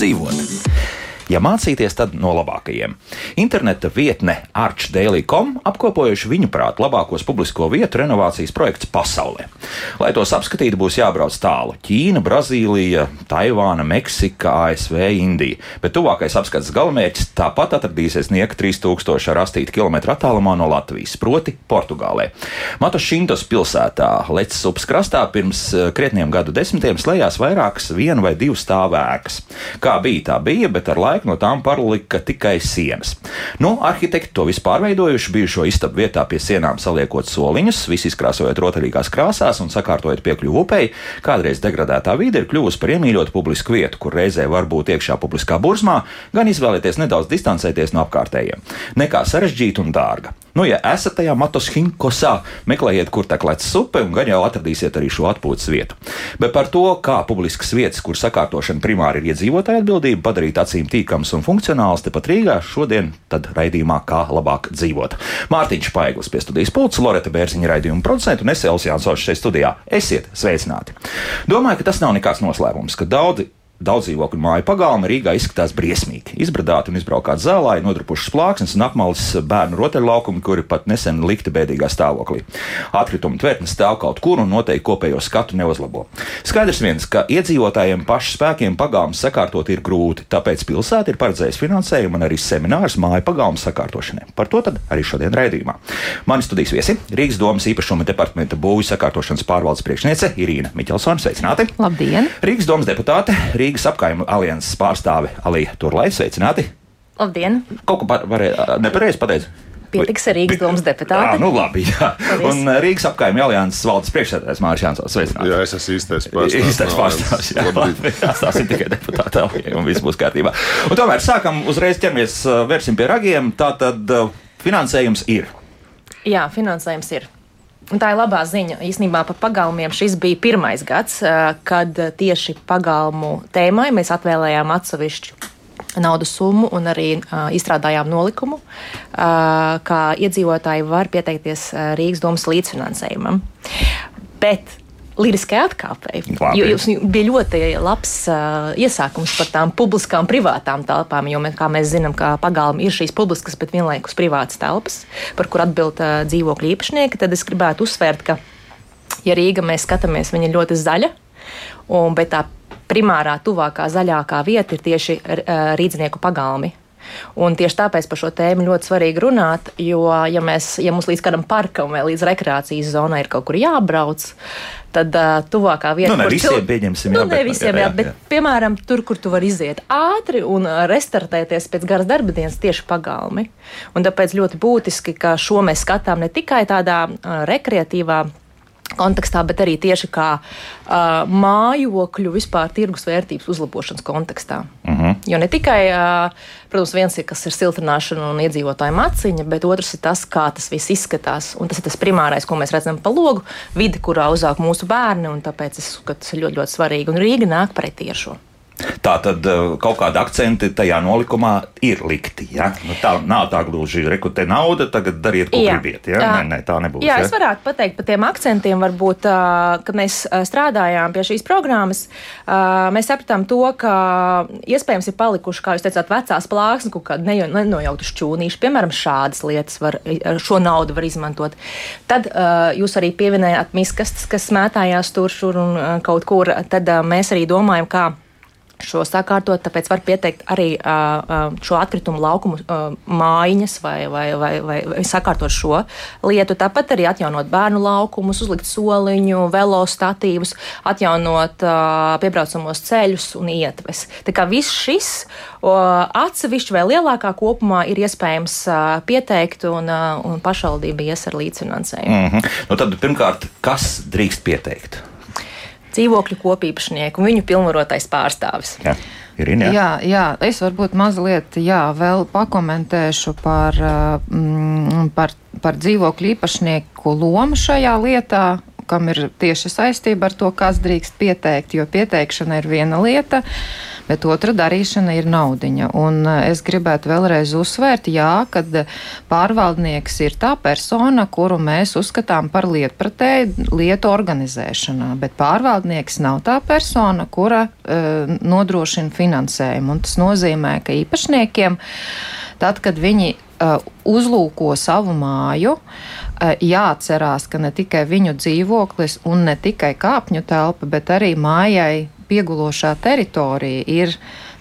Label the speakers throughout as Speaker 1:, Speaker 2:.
Speaker 1: dzīvot. Ja mācīties, tad no labākajiem. Interneta vietne archdaily.com apkopojuši viņu prāt labākos publisko vietu renovācijas projekts pasaulē. Lai tos apskatītu, būs jābrauc tālu - Ķīna, Brazīlija, Taivāna, Meksika, ASV, Indija. Bet tuvākais apskates galamērķis tāpat atradīsies nieka 3000 ar 8 km attālumā no Latvijas, proti Portugālē. Matošintos pilsētā, Lecas upes krastā, pirms eh, krietniem gadu desmitiem slēdzās vairākas vienu vai divu stāvēkas. Kā bija, tā bija, bet ar laiku no tām palika tikai sienas. Nu, arhitekti to visu pārveidojuši, bijušo istabu vietā pie sienām saliekot soliņus, visu izkrāsojot rotaļīgās krāsās un sakārtojot piekļuvu upei. Kādreiz degradētā vide ir kļuvusi par iemīļotu publisku vietu, kur reizē var būt iekšā publiskā burzmā, gan izvēlēties nedaudz distancēties no apkārtējiem. Nekā sarežģīta un dārga. Nu, ja esat tajā Matoshinkosā, meklējiet, kur tek lec upe, un gan jau atradīsiet arī šo atpūtas vietu. Bet par to, kā publiskas vietas, kur sakārtošana primāri ir iedzīvotāja atbildība, padarīt acīm tīkams un funkcionāls tepat Rīgā, šodien tad raidījumā kā labāk dzīvot. Mārtiņš Paiglis pie studijas pults, Loreta Bērziņa raidījuma producenta un es Elsijāns Ošs šeit studijā. Esiet sveicināti! Domāju, ka tas nav nekāds noslēpums, ka daudzi Daudz dzīvokļu māju pagalma Rīgā izskatās briesmīgi. Izbradāti un izbraukāti zālē, nodrupušas plāksnes un apmalis bērnu rotaļlaukumi, kuri pat nesen likti bēdīgā stāvoklī. Atkrituma tvertnes stāv kaut kur un noteikti kopējo skatu neuzlabo. Skaidrs viens, ka iedzīvotājiem pašu spēkiem pagalmas sakārtot ir grūti, tāpēc pilsēta ir paredzējusi finansējumu un arī seminārus māju pagalmas sakārtošanai. Par to arī šodien raidījumā. Mani studijas viesi Rīgas domas īpašuma departamenta būvju sakārtošanas pārvaldes priekšniece Irīna Miķelsona. Sveicināti!
Speaker 2: Labdien!
Speaker 1: Rīgas domas deputāte Rīgas apkaimē alianses pārstāve Alija Turlai. Sveicināti!
Speaker 2: Labdien!
Speaker 1: Kaut ko varēja nepareizi pateikt.
Speaker 2: Pietiks ar Rīgas domas deputātu.
Speaker 1: Nu labi. Jā. Paldies. Un Rīgas apkaimē alianses valdes priekšsēdētājs Mārcis Jansons. Sveicināti.
Speaker 3: Jā, es esmu īstais pārstāvs.
Speaker 1: Īstais pārstāvs. Jā, labi. Atstāsim tikai deputātu Alijai un viss būs kārtībā. Un tomēr sākam uzreiz ķermies, vērsim pie ragiem. Tātad finansējums ir.
Speaker 2: Jā, finansējums ir. Tā ir labā ziņa. Īsnībā par pagalmiem šis bija pirmais gads, kad tieši pagalmu tēmai mēs atvēlējām atsevišķu naudas summu un arī uh, izstrādājām nolikumu, uh, kā iedzīvotāji var pieteikties Rīgas domas līdzfinansējumam. Bet liriskai atkāpei. Jo jums bija ļoti labs uh, iesākums par tām publiskām, privātām telpām, jo, mēs, kā mēs zinām, ka pagalmi ir šīs publiskas, bet vienlaikus privātas telpas, par kur atbild uh, dzīvokļu īpašnieki. Tad es gribētu uzsvērt, ka, ja Rīga mēs skatāmies, viņa ir ļoti zaļa, un, bet tā primārā, tuvākā zaļākā vieta ir tieši rīznieku pagalmi. Un tieši tāpēc par šo tēmu ļoti svarīgi runāt, jo, ja, mēs, ja mums līdz kādam parkam vai līdz rekreācijas zonai ir kaut kur jābrauc, tad uh, tuvākā vieta,
Speaker 1: nu, ne visiem cil... pieņemsim,
Speaker 2: nu, jā, ne visiem, jā, jā, jā, bet, jā. piemēram, tur, kur tu vari iziet ātri un restartēties pēc garas darba dienas, tieši pagalmi. Un tāpēc ļoti būtiski, ka šo mēs skatām ne tikai tādā uh, rekreatīvā kontekstā, bet arī tieši kā uh, mājokļu vispār tirgus vērtības uzlabošanas kontekstā. Uh mhm. -huh. Jo ne tikai, uh, protams, viens ir, kas ir siltināšana un iedzīvotāju maciņa, bet otrs ir tas, kā tas viss izskatās. Un tas ir tas primārais, ko mēs redzam pa logu, vidi, kurā uzaug mūsu bērni, un tāpēc es uzskatu, tas ir ļoti, ļoti svarīgi. Un Rīga nāk pretī ar šo.
Speaker 1: Tā tad eh, kaut kāda akcenti tajā nolikumā ir likti. Ja? Nu, tā nav tā gluži rekrutē nauda, tagad dariet, ko jā. gribiet. Ja? Nē, nē, tā nebūs.
Speaker 2: Jā, ja? es varētu pateikt par tiem akcentiem, varbūt, kad mēs strādājām pie šīs programmas, mēs sapratām to, ka iespējams ir palikuši, kā jūs teicāt, vecās plāksnes, kaut kādi nenojauti šķūnīši, piemēram, šādas lietas var, šo naudu var izmantot. Tad jūs arī pieminējāt miskastes, kas mētājās tur, šur un kaut kur, tad mēs arī domājam, kā šo sakārtot, tāpēc var pieteikt arī uh, šo atkritumu laukumu uh, mājiņas vai, vai, vai, vai, vai sakārtot šo lietu. Tāpat arī atjaunot bērnu laukumus, uzlikt soliņu, velostatīvus, atjaunot uh, piebraucamos ceļus un ietves. Tā kā viss šis atsevišķi vai lielākā kopumā ir iespējams pieteikt un, un pašvaldība ies ar līdzfinansējumu.
Speaker 1: Mm -hmm. nu tad, pirmkārt, kas drīkst pieteikt?
Speaker 2: Dzīvokļu kopīpašnieku un viņu pilnvarotais pārstāvis.
Speaker 1: Jā. Irina,
Speaker 4: jā. Jā, jā, es varbūt mazliet jā, vēl pakomentēšu par, mm, par, par dzīvokļu īpašnieku lomu šajā lietā, kam ir tieši saistība ar to, kas drīkst pieteikt, jo pieteikšana ir viena lieta, bet otra darīšana ir naudiņa. Un es gribētu vēlreiz uzsvērt, jā, kad pārvaldnieks ir tā persona, kuru mēs uzskatām par lietpratēju lietu organizēšanā, bet pārvaldnieks nav tā persona, kura uh, nodrošina finansējumu. Un tas nozīmē, ka īpašniekiem tad, kad viņi uh, uzlūko savu māju, uh, jāatcerās, ka ne tikai viņu dzīvoklis un ne tikai kāpņu telpa, bet arī mājai piegulošā teritorija ir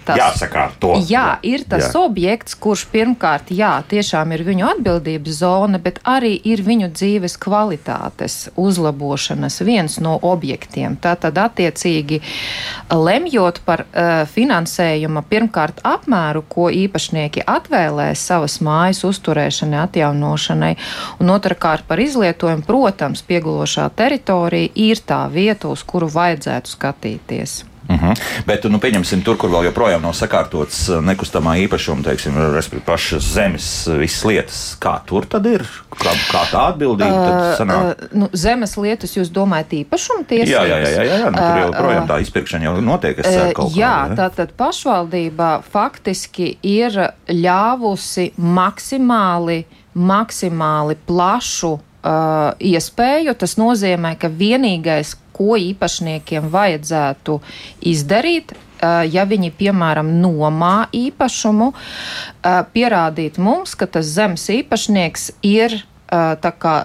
Speaker 1: tas, jāsakārto.
Speaker 4: Jā, ir tas jā. objekts, kurš pirmkārt, jā, tiešām ir viņu atbildības zona, bet arī ir viņu dzīves kvalitātes uzlabošanas viens no objektiem. Tātad, attiecīgi, lemjot par uh, finansējuma pirmkārt apmēru, ko īpašnieki atvēlēs savas mājas uzturēšanai, atjaunošanai, un otrkārt par izlietojumu, protams, piegulošā teritorija ir tā vieta, uz kuru vajadzētu skatīties.
Speaker 1: Uh mhm. -huh. Bet, nu, pieņemsim, tur, kur vēl joprojām nav sakārtots uh, nekustamā īpašuma, teiksim, pašas zemes, uh, visas lietas, kā tur tad ir? Kā, kā tā atbildība? Uh,
Speaker 4: uh, nu, zemes lietas jūs domājat īpašuma tiesības?
Speaker 1: Jā, jā, jā, jā, jā. Nu, tur joprojām tā izpirkšana jau notiek, ceru kaut.
Speaker 4: Jā, tātad pašvaldība faktiski ir ļāvusi maksimāli, maksimāli plašu uh, iespēju. Tas nozīmē, ka vienīgais, ko īpašniekiem vajadzētu izdarīt, ja viņi, piemēram, nomā īpašumu, pierādīt mums, ka tas zemes īpašnieks ir tā kā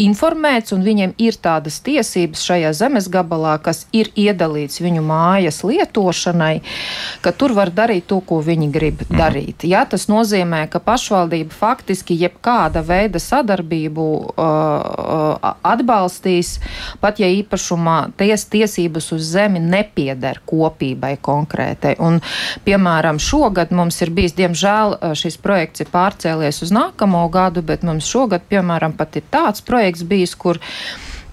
Speaker 4: informēts, un viņiem ir tādas tiesības šajā zemes gabalā, kas ir iedalīts viņu mājas lietošanai, ka tur var darīt to, ko viņi grib mm. darīt. Jā, tas nozīmē, ka pašvaldība faktiski jebkāda veida sadarbību uh, uh, atbalstīs, pat ja īpašumā ties, tiesības uz zemi nepieder kopībai konkrētai. Un, piemēram, šogad mums ir bijis, diemžēl, uh, šis projekts ir pārcēlies uz nākamo gadu, bet mums šogad, piemēram, pat ir tāds projekts, projekts bijis, kur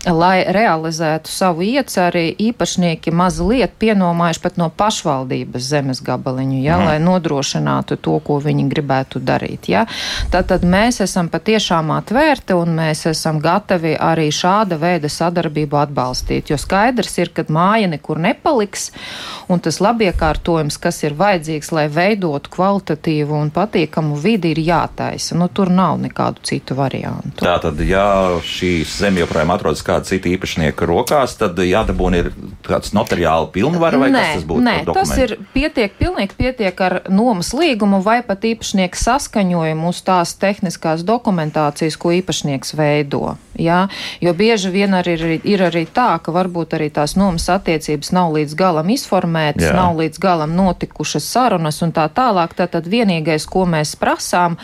Speaker 4: lai realizētu savu ieceri, īpašnieki mazliet pienomājuši pat no pašvaldības zemes gabaliņu, ja, mm. lai nodrošinātu to, ko viņi gribētu darīt. Ja. Tātad mēs esam patiešām atvērti un mēs esam gatavi arī šāda veida sadarbību atbalstīt, jo skaidrs ir, ka māja nekur nepaliks un tas labiekārtojums, kas ir vajadzīgs, lai veidotu kvalitatīvu un patīkamu vidi, ir jātaisa. Nu, tur nav nekādu citu variantu.
Speaker 1: Tātad, ja šī zeme joprojām atrodas kāda cita īpašnieka rokās, tad jādabūna ir kāds notariāli pilnvara vai nē, kas tas būtu?
Speaker 4: Nē, tas ir pietiek, pilnīgi pietiek ar nomas līgumu vai pat īpašnieka saskaņojumu uz tās tehniskās dokumentācijas, ko īpašnieks veido. Jā, jo bieži vien arī ir, ir arī tā, ka varbūt arī tās nomas attiecības nav līdz galam izformētas, Jā. nav līdz galam notikušas sarunas un tā tālāk. Tātad vienīgais, ko mēs prasām,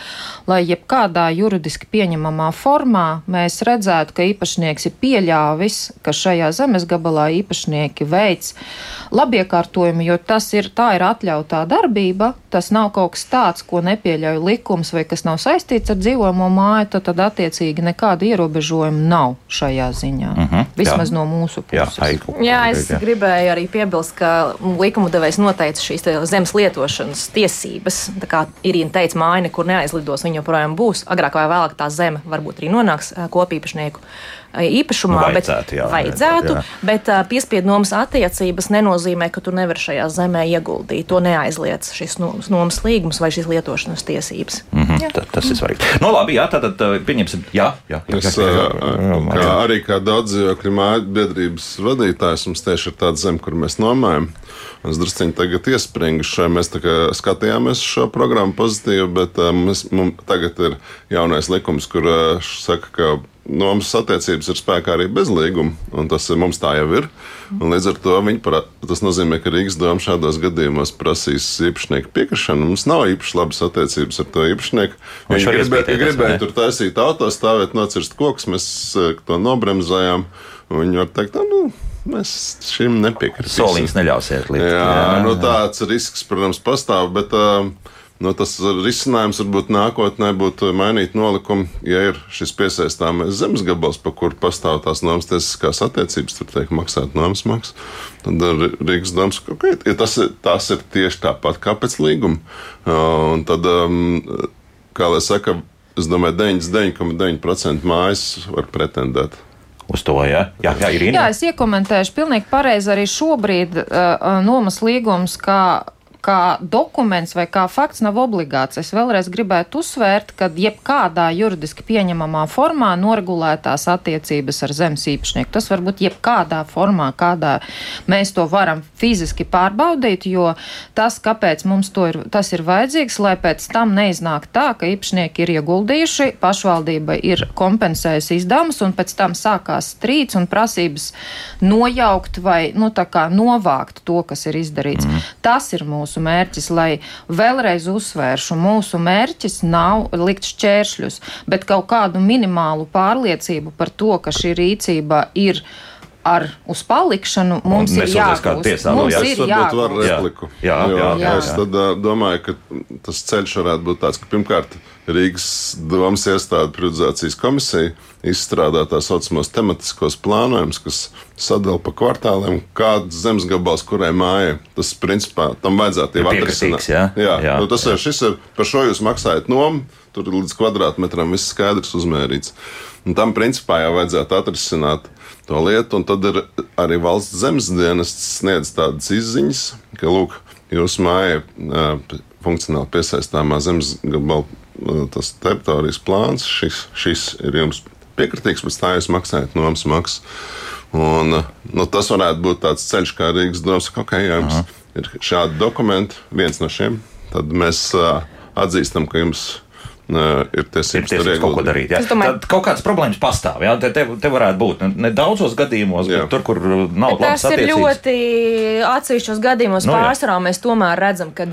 Speaker 4: lai jebkādā juridiski pieņemamā formā mēs redzētu, ka īpašnieks ir pieļāvis, ka šajā zemes gabalā īpašnieki veids labiekārtojumu, jo tas ir, tā ir atļautā darbība, tas nav kaut kas tāds, ko nepieļauj likums vai kas nav saistīts ar dzīvojamo māju, tad, tad attiecīgi nekāda ierobežojuma ierobežojumi nav šajā ziņā. Uh mhm, -huh, Vismaz jā. no mūsu puses.
Speaker 2: Jā, aiku, jā es jā. gribēju arī piebilst, ka likuma devējs noteica šīs zemes lietošanas tiesības. Tā kā Irīna teica, māja nekur neaizlidos, viņa joprojām būs. Agrāk vai vēlāk tā zeme varbūt arī nonāks kopīpašnieku īpašumā, nu, vajadzētu, bet, jā, vajadzētu, jā. bet uh, piespiedu nomas attiecības nenozīmē, ka tu nevari šajā zemē ieguldīt. To neaizliedz šis nomas līgums vai šīs lietošanas tiesības.
Speaker 1: Mm -hmm, jā. tas ir svarīgi. No nu, labi, jā, tad pieņemsim, jā, jā. jā,
Speaker 3: es, jā, jā, jā, jā. Kā, arī kā daudz dzīvokļu māju biedrības vadītājs mums tieši ir tāda zeme, kur mēs nomājam. Es druskuļi tagad iespringuši. Mēs skatījāmies šo programmu pozitīvi, bet uh, mēs, mums tagad ir jaunais likums, kur uh, saka, ka nomas attiecības ir spēkā arī bez līguma, un tas mums tā jau ir. Un līdz ar to pra, tas nozīmē, ka Rīgas doma šādos gadījumos prasīs īpašnieku piekrišanu. Mums nav īpaši labas attiecības ar to īpašnieku. Viņš gribēja, gribēja tur taisīt auto, stāvēt, nocirst kokus, mēs to nobremzējām. Viņi var teikt, nu, Mēs šim nepiekritīsim.
Speaker 1: Soliņš neļausiet likt.
Speaker 3: Jā, jā, jā. Nu, tāds risks, protams, pastāv, bet uh, nu, tas risinājums varbūt nākotnē būtu mainīt nolikumu, ja ir šis piesaistāmais zemes gabals, pa kuru pastāv tās nomas tiesiskās attiecības, tur tiek maksāt nomas maksu. Tad Rīgas domas, ka okay, ja tas, tas ir tieši tāpat kā pēc līguma. Un tad, kā lai saka, es domāju, 99,9% mājas var pretendēt
Speaker 1: uz to. Ja? Jā, jā, ir
Speaker 4: Jā, es iekomentēšu pilnīgi pareizi arī šobrīd uh, nomas līgums, kā kā dokuments vai kā fakts nav obligāts. Es vēlreiz gribētu uzsvērt, ka jebkādā juridiski pieņemamā formā noregulētās attiecības ar zemes īpašnieku, tas var būt jebkādā formā, kādā mēs to varam fiziski pārbaudīt, jo tas, kāpēc mums to ir, tas ir vajadzīgs, lai pēc tam neiznāk tā, ka īpašnieki ir ieguldījuši, pašvaldība ir kompensējusi izdevumus un pēc tam sākās strīds un prasības nojaukt vai, nu, tā kā novākt to, kas ir izdarīts. Mm. Tas ir mūsu mūsu mērķis, lai vēlreiz uzsvēršu, mūsu mērķis nav likt šķēršļus, bet kaut kādu minimālu pārliecību par to, ka šī rīcība ir ar uz palikšanu mums ir.
Speaker 1: Tiesā,
Speaker 3: mums jā. Jā, jā, jā, jā. Es tad, domāju, ka tas ceļš varētu būt tāds, ka pirmkārt Rīgas domas iestāde privatizācijas komisija izstrādā tā saucamos tematiskos plānojumus, kas sadala pa kvartāliem, kāds zemes gabals, kurai mājai. Tas, principā, tam vajadzētu jau
Speaker 1: atrisināt. Jā,
Speaker 3: jā, jā, nu, tas jā. ir šis ir, par šo jūs maksājat nomu, tur līdz kvadrātmetram viss skaidrs uzmērīts. Un tam, principā, jau vajadzētu atrisināt to lietu. Un tad ir arī valsts zemes dienests sniedz tādas izziņas, ka, lūk, jūsu māja funkcionāli piesaistāmā zemes gabala tas teritorijas plāns, šis, šis ir jums piekritīgs, pēc tā jūs maksājat nomas maksu. Un, nu, tas varētu būt tāds ceļš, kā Rīgas domas, ka, okay, ja jums Aha. ir šādi dokumenti, viens no šiem, tad mēs uh, atzīstam, ka jums ir ir tiesības, ir tiesības
Speaker 1: kaut ko darīt. Ja? Domāju, Tad kaut kādas problēmas pastāv. Ja? Te, te, te varētu būt ne, ne daudzos gadījumos, jā. bet tur, kur nav
Speaker 2: labas attiecības. Tas ir ļoti atsevišķos gadījumos. Nu, pārsvarā mēs tomēr redzam, ka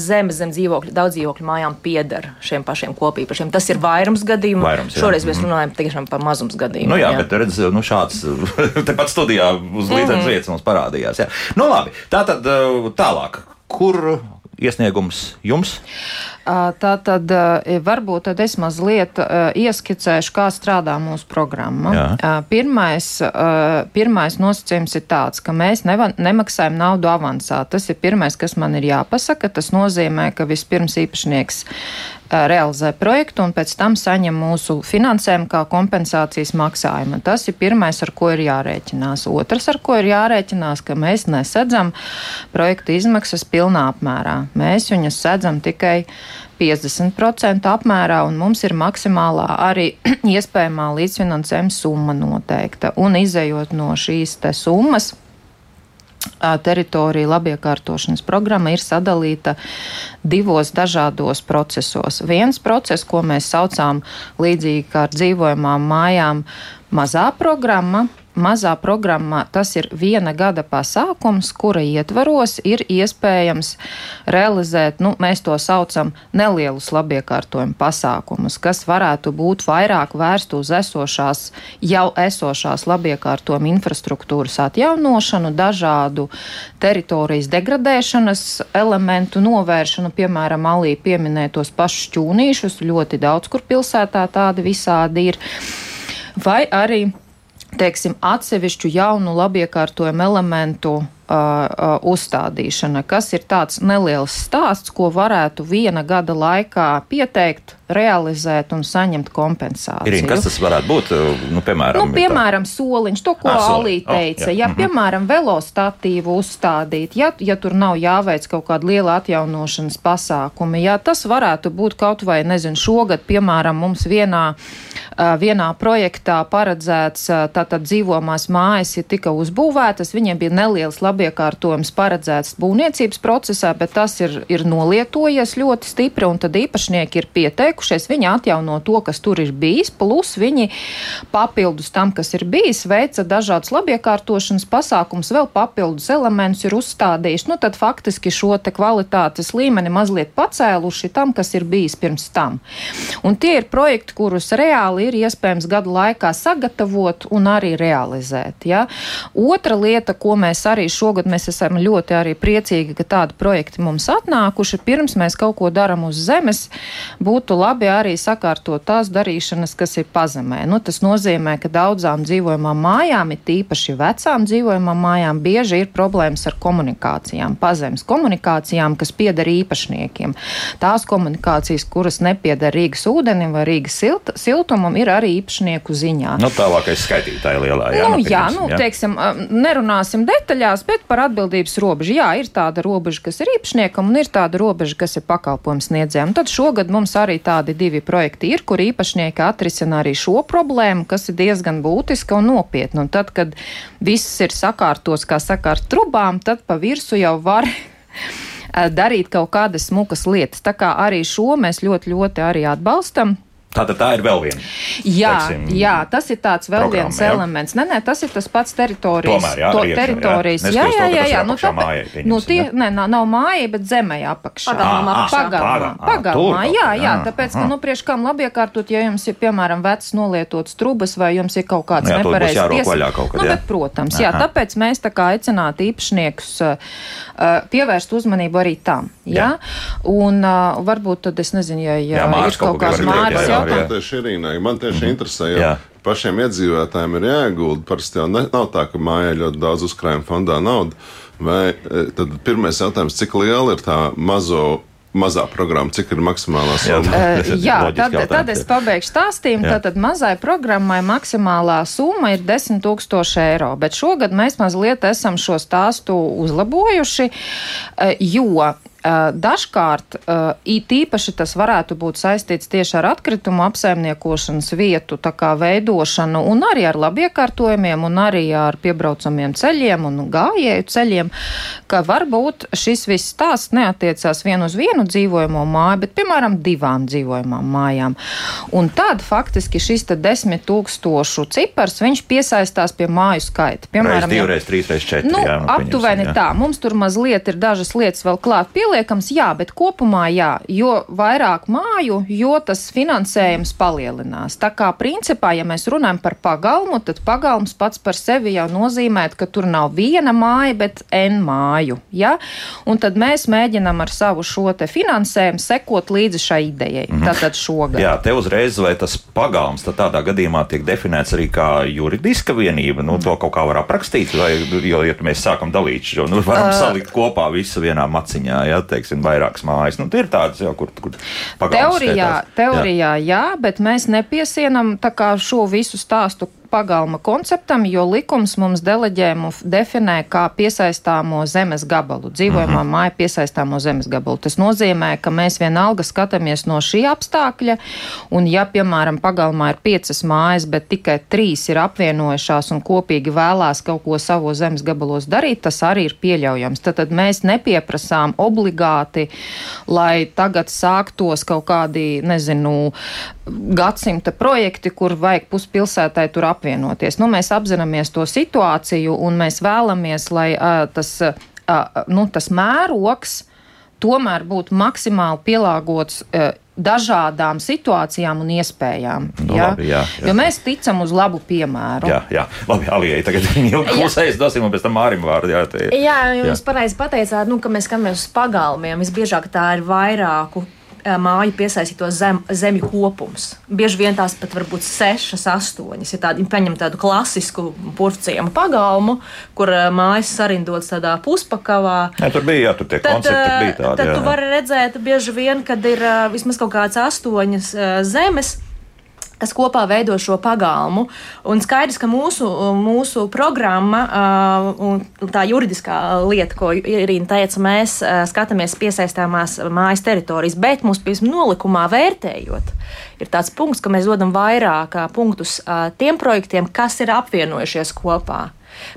Speaker 2: zeme zem dzīvokļu, daudz dzīvokļu mājām pieder šiem pašiem kopīpašiem. Tas ir vairums gadījumu. Vairums, jā. Šoreiz mēs mhm. runājam tiešām par mazums gadījumu.
Speaker 1: Nu, jā, jā, bet redz, nu, šāds tepat studijā uz līdzenas mm -hmm. vietas mums parādījās. Jā. Nu, labi, tā tad tālāk. Kur iesniegums jums?
Speaker 4: Tā tad varbūt tad es mazliet ieskicēšu, kā strādā mūsu programma. Jā. Pirmais, pirmais nosacījums ir tāds, ka mēs neva, nemaksājam naudu avansā. Tas ir pirmais, kas man ir jāpasaka. Tas nozīmē, ka vispirms īpašnieks realizē projektu un pēc tam saņem mūsu finansējumu kā kompensācijas maksājumu. Tas ir pirmais, ar ko ir jārēķinās. Otrs, ar ko ir jārēķinās, ka mēs nesedzam projekta izmaksas pilnā apmērā. Mēs viņas sedzam tikai 50% apmērā, un mums ir maksimālā arī iespējamā līdzfinansējuma summa noteikta. Un izējot no šīs summas, teritorija labiekārtošanas programma ir sadalīta divos dažādos procesos. Viens process, ko mēs saucām līdzīgi kā ar dzīvojamām mājām, mazā programma, mazā programmā tas ir viena gada pasākums, kura ietvaros ir iespējams realizēt, nu, mēs to saucam, nelielus labiekārtojumu pasākumus, kas varētu būt vairāk vērst uz esošās, jau esošās labiekārtojumu infrastruktūras atjaunošanu, dažādu teritorijas degradēšanas elementu novēršanu, piemēram, Alī pieminētos pašus šķūnīšus, ļoti daudz kur pilsētā tādi visādi ir. Vai arī teiksim, atsevišķu jaunu labiekārtojumu elementu uzstādīšana, kas ir tāds neliels stāsts, ko varētu viena gada laikā pieteikt, realizēt un saņemt kompensāciju.
Speaker 1: Ir, kas tas varētu būt? Nu, piemēram,
Speaker 4: nu, piemēram soliņš, to, ko ah, Alī teica. Oh, jā. ja, mm -hmm. piemēram, velostatīvu uzstādīt, ja, ja tur nav jāveic kaut kāda liela atjaunošanas pasākumi, ja tas varētu būt kaut vai, nezinu, šogad, piemēram, mums vienā, vienā projektā paredzēts, tātad dzīvomās mājas ir tika uzbūvētas, viņiem bija neliels labi labiekārtojums paredzēts būvniecības procesā, bet tas ir, ir nolietojies ļoti stipri, un tad īpašnieki ir pieteikušies, viņi atjauno to, kas tur ir bijis, plus viņi papildus tam, kas ir bijis, veica dažādas labiekārtošanas pasākums, vēl papildus elementus ir uzstādījuši. Nu, tad faktiski šo te kvalitātes līmeni mazliet pacēluši tam, kas ir bijis pirms tam. Un tie ir projekti, kurus reāli ir iespējams gadu laikā sagatavot un arī realizēt. Ja? Otra lieta, ko mēs arī šogad mēs esam ļoti arī priecīgi, ka tādi projekti mums atnākuši. Pirms mēs kaut ko darām uz zemes, būtu labi arī sakārtot tās darīšanas, kas ir pazemē. Nu, tas nozīmē, ka daudzām dzīvojamām mājām, it īpaši vecām dzīvojamām mājām, bieži ir problēmas ar komunikācijām, pazemes komunikācijām, kas pieder īpašniekiem. Tās komunikācijas, kuras nepieder Rīgas ūdenim vai Rīgas silta, siltumam, ir arī īpašnieku ziņā.
Speaker 1: Nu, tālākais skaitītāji lielā. Jā,
Speaker 4: nu, jā, nu, jā. teiksim, nerunāsim detaļās, bet par atbildības robežu. Jā, ir tāda robeža, kas ir īpašniekam, un ir tāda robeža, kas ir pakalpojums sniedzējiem. Tad šogad mums arī tādi divi projekti ir, kur īpašnieki atrisina arī šo problēmu, kas ir diezgan būtiska un nopietna. Un tad, kad viss ir sakārtots, kā saka, ar trubām, tad pa virsu jau var darīt kaut kādas smukas lietas. Tā kā arī šo mēs ļoti, ļoti arī atbalstam.
Speaker 1: Tātad tā ir vēl viena.
Speaker 4: Jā, teiksim, jā, tas ir tāds vēl viens jā. elements. Nē, nē, tas ir tas pats teritorijas.
Speaker 1: Tomēr, jā,
Speaker 4: to
Speaker 1: riekšana,
Speaker 4: teritorijas.
Speaker 1: Jā,
Speaker 4: jā, jā, jā, jā.
Speaker 1: Nu, tāpēc,
Speaker 4: nu, tie, nē, nav, nav māja, bet zemē apakšā.
Speaker 2: Pagalmā,
Speaker 4: pagalmā. pagalmā jā, jā, tāpēc, ka, nu, priekš kam labi iekārtot, ja jums ir, piemēram, vecs nolietots trubas vai jums ir kaut kāds nepareizs
Speaker 1: pies... Nu,
Speaker 4: bet, protams, jā, tāpēc mēs tā kā aicinātu īpašniekus pievērst uzmanību arī tam. Jā? Un varbūt tad es nezinu, ja, ir kaut kāds mājas
Speaker 3: jautājums. Ķīnai. Man tieši mm. interesē, jo Jā. pašiem iedzīvotājiem ir jāiegulda. Parasti jau ne, nav tā, ka mājā ļoti daudz uzkrājuma fondā nauda. Vai e, tad pirmais jautājums, cik liela ir tā mazo mazā programma, cik ir maksimālā summa?
Speaker 4: Uh, jā, tad, tad es pabeigšu stāstījumu. Tātad mazai programmai maksimālā summa ir 10 tūkstoši eiro, bet šogad mēs mazliet esam šo stāstu uzlabojuši, jo Dažkārt it īpaši tas varētu būt saistīts tieši ar atkritumu apsaimniekošanas vietu veidošanu un arī ar labiekārtojumiem un arī ar piebraucamiem ceļiem un gājēju ceļiem, ka varbūt šis viss stāsts neatiecās vien uz vienu dzīvojamo māju, bet piemēram divām dzīvojamām mājām. Un tad faktiski šis desmit tūkstošu cipars, viņš piesaistās pie māju skaita.
Speaker 1: Piemēram, reiz, divi, reiz, trīs, reiz četri.
Speaker 4: Nu, jā, nu, aptuveni jā. tā. Mums tur mazliet ir dažas lietas vēl klāt pieliekams, jā, bet kopumā jā, jo vairāk māju, jo tas finansējums palielinās. Tā kā principā, ja mēs runājam par pagalmu, tad pagalms pats par sevi jau nozīmē, ka tur nav viena māja, bet N māju. Ja? Un tad mēs mēģinam ar savu šo finansējumu sekot līdzi šai idejai. Mm -hmm. Tātad šogad.
Speaker 1: Jā, te uzreiz vai tas pagalms tādā gadījumā tiek definēts arī kā juridiska vienība. Nu, to kaut kā var aprakstīt, vai, jo, ja mēs sākam dalīt šo, nu, varam uh, salikt kopā visu vienā maciņā, ja, teiksim, vairākas mājas. Nu, ir tādas jau, kur, kur
Speaker 4: teorijā, teorijā jā. jā, bet mēs nepiesienam šo visu stāstu pagalma konceptam, jo likums mums deleģējumu definē kā piesaistāmo zemes gabalu, dzīvojamā mhm. -huh. māja piesaistāmo zemes gabalu. Tas nozīmē, ka mēs vienalga skatāmies no šī apstākļa, un ja, piemēram, pagalmā ir piecas mājas, bet tikai trīs ir apvienojušās un kopīgi vēlās kaut ko savu zemes gabalos darīt, tas arī ir pieļaujams. Tad, tad mēs nepieprasām obligāti, lai tagad sāktos kaut kādi, nezinu, gadsimta projekti, kur vajag puspilsētai tur apvienot apvienoties. Nu, mēs apzināmies to situāciju un mēs vēlamies, lai uh, tas, uh, nu, tas mērogs tomēr būtu maksimāli pielāgots. Uh, dažādām situācijām un iespējām.
Speaker 1: Nu, ja? labi, jā, jā.
Speaker 4: Jo mēs ticam uz labu piemēru.
Speaker 1: Jā, jā. labi, Alijai, tagad jau klusējas dosim, un pēc tam Mārim vārdu. Jā,
Speaker 2: te, jā jūs jā. pareizi pateicāt, nu, ka mēs skatāmies uz pagalmiem. Visbiežāk tā ir vairāku māju piesaistīto zem, zemju kopums. Bieži vien tās pat var būt sešas, astoņas. Ja tādi paņem tādu klasisku purciemu pagalmu, kur mājas sarindotas tādā puspakavā.
Speaker 1: Jā, tur bija, jā, tur tie tad, koncepti bija tādi.
Speaker 2: Tad jā. tu vari redzēt bieži vien, kad ir vismaz kaut kāds astoņas zemes kas kopā veido šo pagalmu. Un skaidrs, ka mūsu, mūsu programma un tā juridiskā lieta, ko Irīna teica, mēs skatāmies piesaistāmās mājas teritorijas, bet mūsu piemēram nolikumā vērtējot, ir tāds punkts, ka mēs dodam vairāk punktus tiem projektiem, kas ir apvienojušies kopā.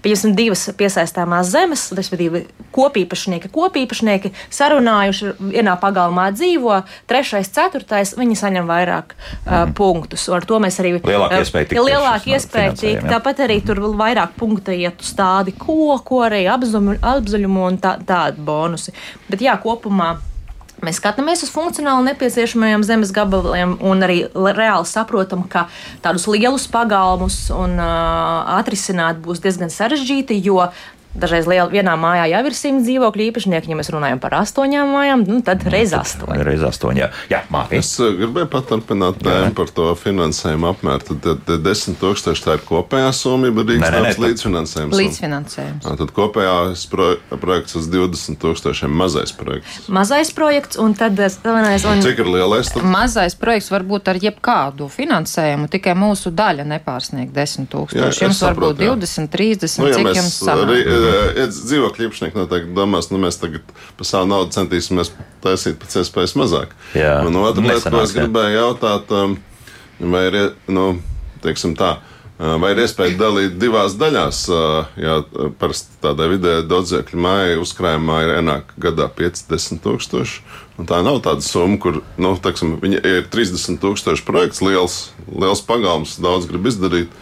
Speaker 2: Pieņemsim, divas piesaistāmās zemes, respektīvi, kopīpašnieki, kopīpašnieki sarunājuši, vienā pagalmā dzīvo, trešais, ceturtais, viņi saņem vairāk uh, punktus. Ar to mēs arī
Speaker 1: lielāka iespēja tikt.
Speaker 2: Lielāka iespēja tikt. Tāpat arī tur vairāk punktu iet uz tādi koku, arī apzaļumu un tā, tādi bonusi. Bet jā, kopumā. Mēs skatāmies uz funkcionāli nepieciešamajiem zemes gabaliem un arī reāli saprotam, ka tādus lielus pagalmus un, uh, atrisināt būs diezgan sarežģīti, jo Dažreiz liela, vienā mājā jau ir simts dzīvokļu īpašnieki, ja mēs runājam par astoņām mājām, nu, tad reiz astoņi.
Speaker 1: Reiz astoņi, jā. jā Māri.
Speaker 3: Es uh, gribēju paturpināt tēmu par to finansējumu apmēru. Tad, tad, 10 tūkstoši tā ir kopējā summa, bet
Speaker 1: Nē, nē, nē,
Speaker 3: Rīgas
Speaker 1: tad-
Speaker 3: līdzfinansējums.
Speaker 4: Līdzfinansējums.
Speaker 3: Ā, Tad kopējā pro, projekts uz 20 tūkstošiem mazais projekts.
Speaker 2: Mazais projekts un tad eh, galvenais. Un...
Speaker 3: Cik ir lielais? Tad?
Speaker 4: Mazais projekts var būt ar jebkādu finansējumu, tikai mūsu daļa nepārsniegt 10
Speaker 3: Jā,
Speaker 4: tūkstoši. Jums var būt
Speaker 3: jā.
Speaker 4: 20, 30,
Speaker 3: Nu, ja
Speaker 4: cik jums sanāk.
Speaker 3: Eh, dzīvokļu īpašnieki noteikti domās, nu mēs tagad par savu naudu centīsimies taisīt pēc iespējas mazāk.
Speaker 1: Jā,
Speaker 3: Un otra lieta, ko es gribēju jautāt, vai ir, nu, teiksim tā, vai ir iespēja dalīt divās daļās? Jā, parasti tādai vidēji daudzēkļu mājai uzkrājumā ir ienāk gadā 50 tūkstoši. Un tā nav tāda summa, kur, nu, teiksim, viņa ir 30 tūkstoši projekts, liels, liels pagalms, daudz grib izdarīt.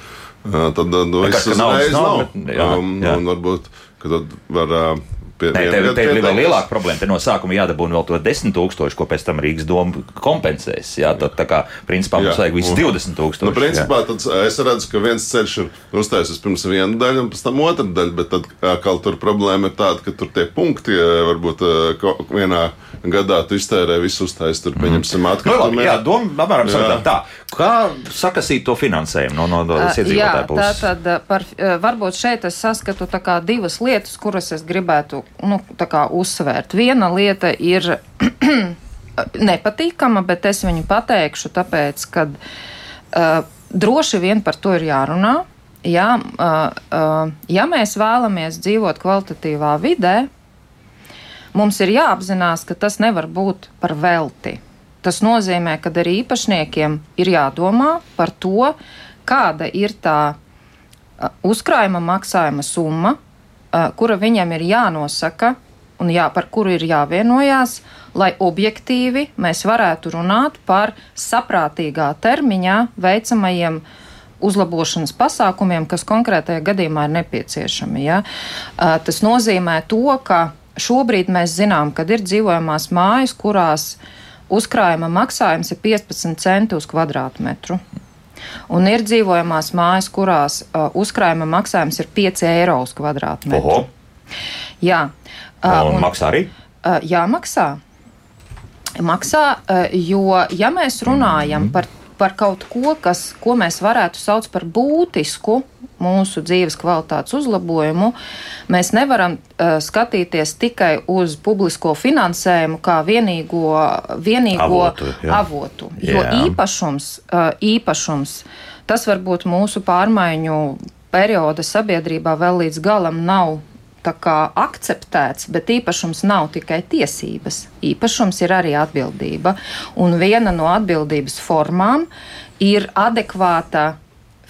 Speaker 3: Tad nu,
Speaker 1: naudas
Speaker 3: uzreiz
Speaker 1: nav,
Speaker 3: nav.
Speaker 1: bet- jā,
Speaker 3: Um,
Speaker 1: jā.
Speaker 3: Un varbūt, ka tad var uh, pie
Speaker 1: Nē, tev, tev ir vēl lielāka problēma. Te no sākuma jādabūna vēl to 10 tūkstoši, ko pēc tam Rīgas doma kompensēs. Jā, tad, tā kā, principā, mums
Speaker 3: Jā.
Speaker 1: vajag visus
Speaker 3: Un-
Speaker 1: 20 tūkstoši.
Speaker 3: Nu, principā tad es redzu, ka viens ceļš ir uztaisījis pirms viena daļa, un pēc tam otra daļa. Bet tad kaut tur problēma ir tāda, ka tur tie punkti varbūt vienā gadā tu iztērē visu uztaisīt. Tur pieņemsim
Speaker 1: Nu, labi, jā, doma apmēram tā. Kā sakasīt to finansējumu no, no, no
Speaker 4: Uh, Jā,
Speaker 1: iedzīvotāju
Speaker 4: tā
Speaker 1: puses?
Speaker 4: tad uh, par, uh, varbūt šeit es saskatu tā kā divas lietas, kuras es gribētu nu, tā kā uzsvērt. Viena lieta ir nepatīkama, bet es viņu pateikšu, tāpēc, ka uh, droši vien par to ir jārunā. Jā, uh, uh, ja mēs vēlamies dzīvot kvalitatīvā vidē, mums ir jāapzinās, ka tas nevar būt par velti. Tas nozīmē, ka arī īpašniekiem ir jādomā par to, kāda ir tā uzkrājuma maksājuma summa, kura viņam ir jānosaka un jā, par kuru ir jāvienojās, lai objektīvi mēs varētu runāt par saprātīgā termiņā veicamajiem uzlabošanas pasākumiem, kas konkrētajā gadījumā ir nepieciešami. Ja? Tas nozīmē to, ka šobrīd mēs zinām, ka ir dzīvojamās mājas, kurās uzkrājuma maksājums ir 15 centi uz kvadrātmetru. Un ir dzīvojamās mājas, kurās uh, uzkrājuma maksājums ir 5 eiro uz kvadrātmetru.
Speaker 1: Oho,
Speaker 4: Jā,
Speaker 1: un, un maksā arī?
Speaker 4: Uh, jāmaksā. Maksā, uh, jo, ja mēs runājam par, par kaut ko, kas, ko mēs varētu saukt par būtisku mūsu dzīves kvalitātes uzlabojumu, mēs nevaram uh, skatīties tikai uz publisko finansējumu kā vienīgo, vienīgo
Speaker 1: Avotu, jā.
Speaker 4: avotu. Jo
Speaker 1: Jā.
Speaker 4: īpašums, uh, īpašums, tas varbūt mūsu pārmaiņu perioda sabiedrībā vēl līdz galam nav kā akceptēts, bet īpašums nav tikai tiesības. Īpašums ir arī atbildība. Un viena no atbildības formām ir adekvāta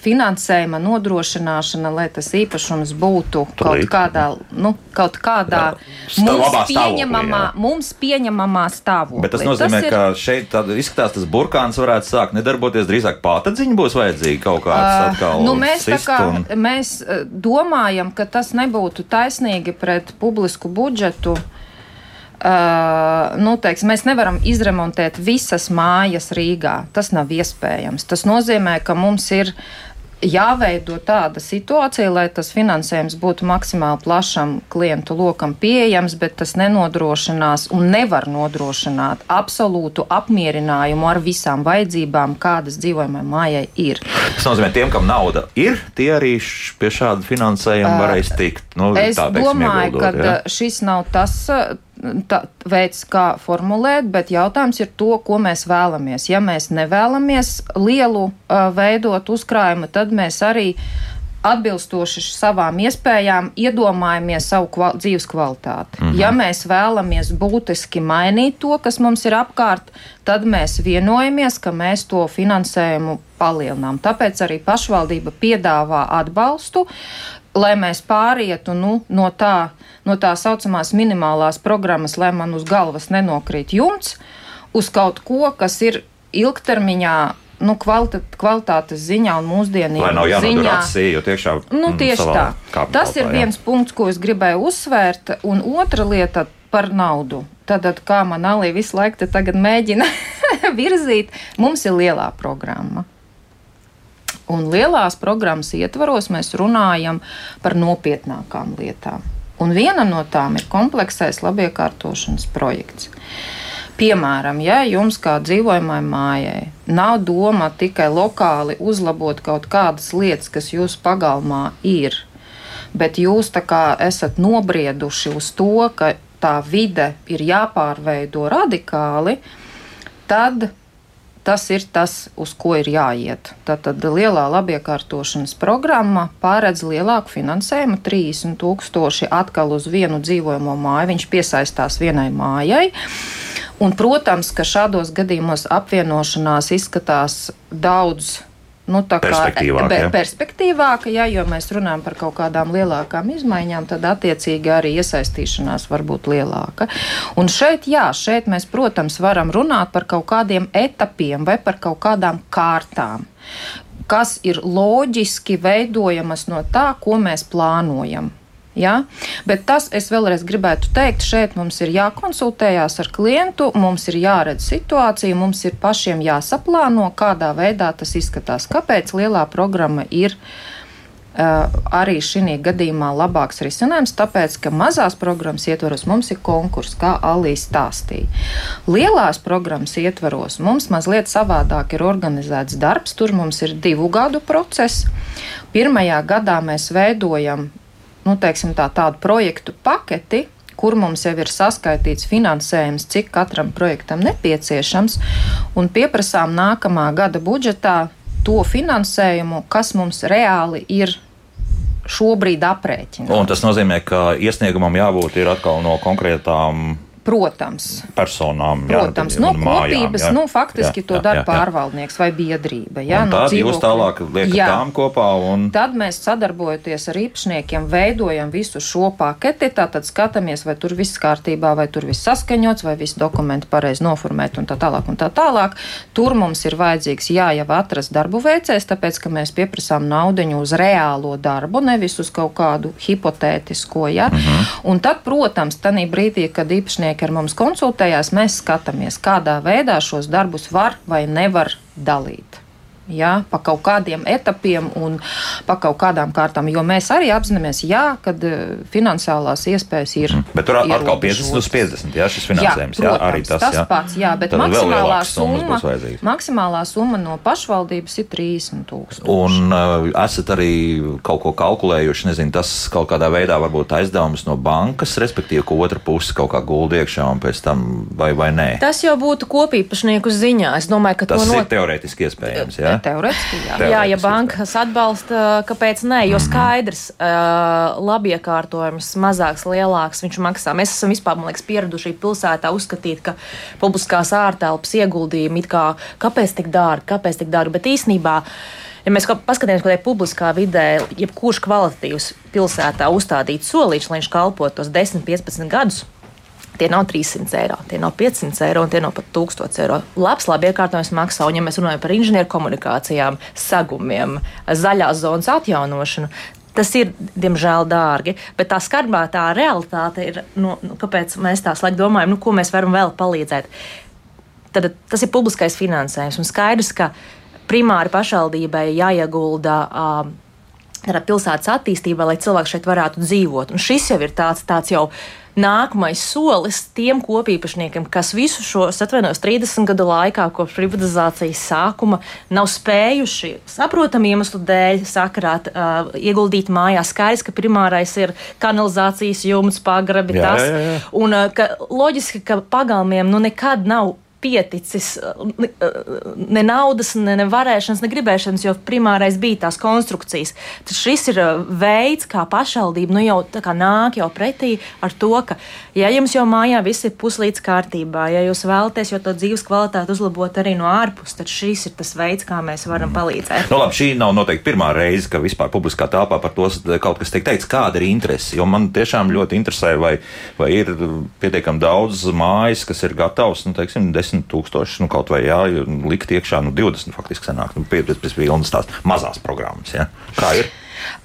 Speaker 4: finansējuma nodrošināšana, lai tas īpašums būtu kaut
Speaker 1: Tūlīt.
Speaker 4: kādā, nu, kaut kādā
Speaker 1: Stā-
Speaker 4: mums pieņemamā,
Speaker 1: jā.
Speaker 4: mums pieņemamā stāvoklī.
Speaker 1: Bet tas nozīmē,
Speaker 4: ir-
Speaker 1: ka šeit izskatās, tas burkāns varētu sākt nedarboties. Drīzāk pātadziņa būs vajadzīga kaut kāds atkal.
Speaker 4: Nu, mēs kā,
Speaker 1: un-
Speaker 4: mēs domājam, ka tas nebūtu taisnīgi pret publisku budžetu. Uh, nu, teiks, mēs nevaram izremontēt visas mājas Rīgā. Tas nav iespējams. Tas nozīmē, ka mums ir jāveido tāda situācija, lai tas finansējums būtu maksimāli plašam klientu lokam pieejams, bet tas nenodrošinās un nevar nodrošināt absolūtu apmierinājumu ar visām vajadzībām, kādas dzīvojamai mājai ir.
Speaker 1: Tas nozīmē, tiem, kam nauda ir, tie arī pie šāda finansējuma varēs tikt. Nu,
Speaker 4: Es
Speaker 1: tā, teiksim,
Speaker 4: domāju, ka
Speaker 1: jā.
Speaker 4: šis nav tas tā, veids, kā formulēt, bet jautājums ir to, ko mēs vēlamies. Ja mēs nevēlamies lielu uh, veidot uzkrājumu, tad mēs arī atbilstoši savām iespējām iedomājamies savu kval dzīves kvalitāti. Mm -hmm. Ja mēs vēlamies būtiski mainīt to, kas mums ir apkārt, tad mēs vienojamies, ka mēs to finansējumu palielinām. Tāpēc arī pašvaldība piedāvā atbalstu, lai mēs pārietu nu, no, tā, no tā saucamās minimālās programmas, lai man uz galvas nenokrīt jumts, uz kaut ko, kas ir ilgtermiņā. Nu, kvalita, kvalitātes ziņā un mūsdienību
Speaker 1: Lai nav jānodara
Speaker 4: ziņā.
Speaker 1: acis, ejot iekšā.
Speaker 4: Nu,
Speaker 1: mm,
Speaker 4: tieši tā. Tas ir
Speaker 1: jā.
Speaker 4: viens punkts, ko es gribēju uzsvērt. Un otra lieta par naudu. Tad, kā man Alī visu laiku mēģina virzīt, mums ir lielā programma. Un lielās programmas ietvaros mēs runājam par nopietnākām lietām. Un viena no tām ir kompleksais labiekārtošanas projekts. Piemēram, ja jums kā dzīvojamai mājai nav doma tikai lokāli uzlabot kaut kādas lietas, kas jūsu pagalmā ir, bet jūs esat nobrieduši uz to, ka tā vide ir jāpārveido radikāli, tad tas ir tas, uz ko ir jāiet. Tātad lielā labiekārtošanas programma pāredz lielāku finansējumu, 30 tūkstoši atkal uz vienu dzīvojamo māju. Viņš piesaistās vienai mājai. Un, protams, ka šādos gadījumos apvienošanās izskatās daudz nu,
Speaker 1: perspektīvāka,
Speaker 4: ja? perspektīvāka ja, jo mēs runājam par kaut kādām lielākām izmaiņām, tad attiecīgi arī iesaistīšanās var būt lielāka. Un šeit, jā, šeit mēs, protams, varam runāt par kaut kādiem etapiem vai par kaut kādām kārtām kas ir loģiski veidojamas no tā, ko mēs plānojam. Ja? Bet tas, es vēlreiz gribētu teikt, šeit mums ir jākonsultējās ar klientu, mums ir jāredz situācija, mums ir pašiem jāsaplāno, kādā veidā tas izskatās. Kāpēc lielā programma ir? Uh, arī šī gadījumā labāks risinājums, tāpēc, ka mazās programmas ietvaros mums ir konkurss, kā Alīs stāstīja. Lielās programmas ietvaros mums mazliet savādāk ir organizēts darbs, tur mums ir divu gadu process. Pirmajā gadā mēs veidojam nu, teiksim, tā, tādu projektu paketi, kur mums jau ir saskaitīts finansējums, cik katram projektam nepieciešams, un pieprasām nākamā gada budžetā to finansējumu, kas mums reāli ir šobrīd aprēķināts.
Speaker 1: Un tas nozīmē, ka iesniegumam jābūt atkal no konkrētām
Speaker 4: Protams.
Speaker 1: Personām.
Speaker 4: Protams, jā, no kopības, jā. nu, faktiski jā, to dara pārvaldnieks vai biedrība. Jā, no
Speaker 1: tad jūs tālāk liekat jā. tām kopā un.
Speaker 4: Tad mēs sadarbojoties ar īpašniekiem veidojam visu šo paketi, tātad skatāmies, vai tur viss kārtībā, vai tur viss saskaņots, vai visi dokumenti pareizi noformēti un tā tālāk un tā tālāk. Tur mums ir vajadzīgs jā, jau atrast darbu veicējs, tāpēc, ka mēs pieprasām naudiņu uz reālo darbu, nevis uz kaut kādu hipotētisko, jā. Mm -hmm. Un tad, protams, tanī brīdī, kad īpašnieki darbinieki ar mums konsultējās, mēs skatāmies, kādā veidā šos darbus var vai nevar dalīt ja, pa kaut kādiem etapiem un pa kaut kādām kārtām. Jo mēs arī apzināmies, jā, ka eh, finansiālās iespējas ir. Mm.
Speaker 1: Bet tur atkal 50 uz 50, jā, šis finansējums. Jā, protams, jā, arī tas,
Speaker 4: tas jā. pats, jā, bet Tad maksimālā summa, maksimālā summa no pašvaldības ir 30 tūkstoši.
Speaker 1: Un uh, esat arī kaut ko kalkulējuši, nezinu, tas kaut kādā veidā varbūt aizdevums no bankas, respektīvi, ko otra puse kaut kā gulda iekšā un pēc tam vai, vai nē.
Speaker 2: Tas jau būtu kopīpašnieku ziņā. Es domāju, ka
Speaker 1: tas
Speaker 2: not...
Speaker 1: ir teorētiski iespējams. Jā?
Speaker 4: Teorētiski, jā.
Speaker 2: jā, ja bankas atbalsta, kāpēc nē, jo mhm. skaidrs, uh, labi iekārtojums, mazāks, lielāks viņš maksā. Mēs esam vispār, man liekas, pieraduši pilsētā uzskatīt, ka publiskās ārtelpas ieguldījumi it kā, kāpēc tik dārgi, kāpēc tik dārgi, bet īsnībā. Ja mēs paskatāmies, kādā publiskā vidē, jebkurš kvalitatīvs pilsētā uzstādīts solīts, lai viņš kalpotu tos 10, 15 gadus, Tie nav 300 eiro, tie nav 500 eiro un tie nav pat 1000 eiro. Labs, labi iekārtojums maksā, un ja mēs runājam par inženieru komunikācijām, sagumiem, zaļās zonas atjaunošanu, Tas ir, diemžēl, dārgi, bet tā skarbā tā realitāte ir, nu, nu, kāpēc mēs tā slēgt domājam, nu, ko mēs varam vēl palīdzēt. Tad tas ir publiskais finansējums. Un skaidrs, ka primāri pašvaldībai jāiegulda uh, pilsētas attīstībā, lai cilvēki šeit varētu dzīvot. Un šis jau ir tāds, tāds jau nākamais solis tiem kopīpašniekiem, kas visu šo, atvainojos, 30 gadu laikā, kopš privatizācijas sākuma, nav spējuši saprotamu iemeslu dēļ sakrāt, uh, ieguldīt mājās. Skaidrs, ka primārais ir kanalizācijas jumts, pagrabi, jā, tas. Jā, jā. Un ka, loģiski, ka pagalmiem nu nekad nav pieticis ne naudas, ne, ne varēšanas, ne gribēšanas, jo primārais bija tās konstrukcijas. Tad šis ir uh, veids, kā pašvaldība nu jau nāk jau pretī ar to, ka, ja jums jau mājā viss ir puslīdz kārtībā, ja jūs vēlaties jau to dzīves kvalitāti uzlabot arī no ārpus, tad šis ir tas veids, kā mēs varam palīdzēt.
Speaker 1: Nu, labi, šī nav noteikti pirmā reize, ka vispār publiskā telpā par to kaut kas tiek teikts, kāda ir interese. Jo man tiešām ļoti interesē, vai, vai ir pietiekami daudz mājas, kas ir gatavs, nu, teiksim, 10 tūkstoši, nu, kaut vai jā, likt iekšā, nu, 20 faktiski sanāk, nu, pēc pilnas tās mazās programmas. Ja? Kā ir?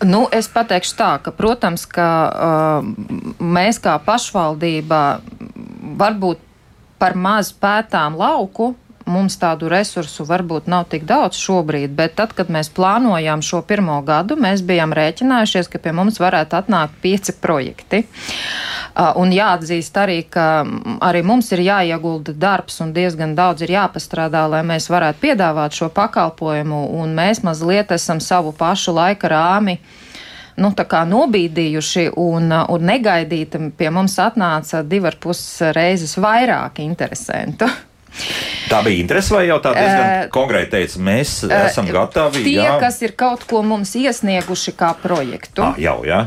Speaker 4: Nu, es pateikšu tā, ka, protams, ka uh, mēs kā pašvaldība varbūt par maz pētām lauku, mums tādu resursu varbūt nav tik daudz šobrīd, bet tad, kad mēs plānojām šo pirmo gadu, mēs bijām rēķinājušies, ka pie mums varētu atnākt pieci projekti. Un jāatzīst arī, ka arī mums ir jāiegulda darbs un diezgan daudz ir jāpastrādā, lai mēs varētu piedāvāt šo pakalpojumu, un mēs mazliet esam savu pašu laika rāmi nu, nobīdījuši un, un negaidīti pie mums atnāca divi ar pus reizes vairāk interesantu.
Speaker 1: Tā bija interese, vai jau tā diezgan uh, konkrēti teica, mēs uh, esam gatavi?
Speaker 4: Tie, jā. kas ir kaut ko mums iesnieguši kā projektu.
Speaker 1: Ah, jau, jā.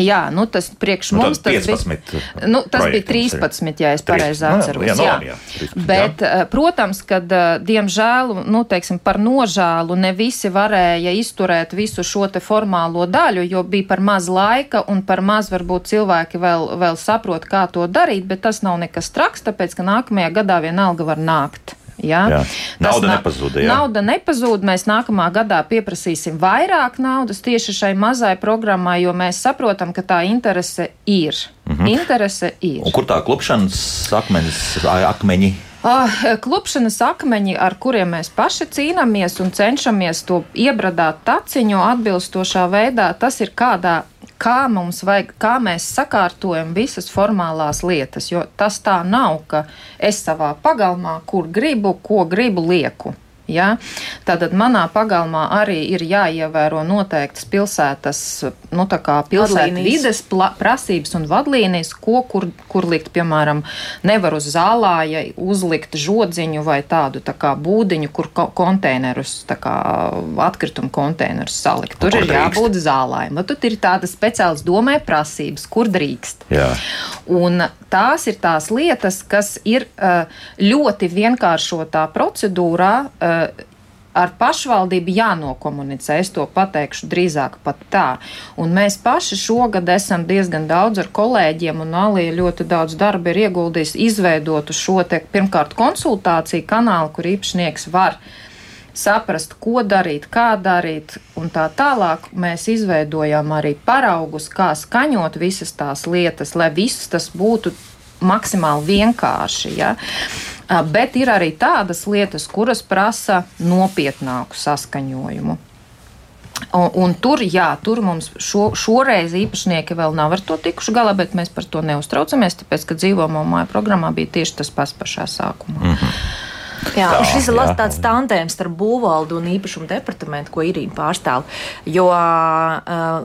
Speaker 4: Jā, nu tas priekš nu, mums
Speaker 1: tas 15,
Speaker 4: bija, nu, tas bija 13, ja es pareizi atceros. Jā, jā. jā. 13, Bet, jā. Eh, protams, ka eh, diemžēl, nu, teiksim, par nožēlu ne visi varēja izturēt visu šo te formālo daļu, jo bija par maz laika un par maz varbūt cilvēki vēl, vēl saprot, kā to darīt, bet tas nav nekas traks, tāpēc, ka nākamajā gadā vienalga var nākt. Ja? Jā.
Speaker 1: Nauda Tas, nepazuda. Jā.
Speaker 4: Nauda nepazuda. Mēs nākamā gadā pieprasīsim vairāk naudas tieši šai mazai programmai, jo mēs saprotam, ka tā interese ir. Mm -hmm. Interese ir.
Speaker 1: Un kur tā klupšanas akmeņas, akmeņi?
Speaker 4: Uh, klupšanas akmeņi, ar kuriem mēs paši cīnāmies un cenšamies to iebradāt taciņu atbilstošā veidā, tas ir kādā kā mums vajag, kā mēs sakārtojam visas formālās lietas, jo tas tā nav, ka es savā pagalmā, kur gribu, ko gribu, lieku. Ja? Tātad manā pagalmā arī ir jāievēro noteiktas pilsētas, nu, pilsētas vides prasības un vadlīnijas, ko kur, kur likt, piemēram, nevar uz zālāja uzlikt žodziņu vai tādu tā kā būdiņu, kur ko konteinerus, tā kā atkritumu konteinerus salikt. Tur kur ir drīkst? jābūt zālājiem. Tur ir tādas speciālas domē prasības, kur drīkst. Jā. Un tās ir tās lietas, kas ir ļoti vienkāršotā procedūrā ar pašvaldību jānokomunicē. Es to pateikšu drīzāk pat tā. Un mēs paši šogad esam diezgan daudz ar kolēģiem, un Alija ļoti daudz darba ir ieguldījis izveidotu šo te pirmkārt konsultāciju kanālu, kur īpašnieks var saprast, ko darīt, kā darīt, un tā tālāk mēs izveidojam arī paraugus, kā skaņot visas tās lietas, lai viss tas būtu maksimāli vienkārši. Ja? Bet ir arī tādas lietas, kuras prasa nopietnāku saskaņojumu. Un, un tur, jā, tur mums šo, šoreiz īpašnieki vēl nav ar to tikuši galā, bet mēs par to neuztraucamies, tāpēc, ka dzīvomo māju programmā bija tieši tas pats pašā sākumā. Mm -hmm.
Speaker 2: Jā, tā, šis ir jā. tāds tandēms starp būvvaldu un īpašumu departamentu, ko Irīna pārstāv. Jo uh,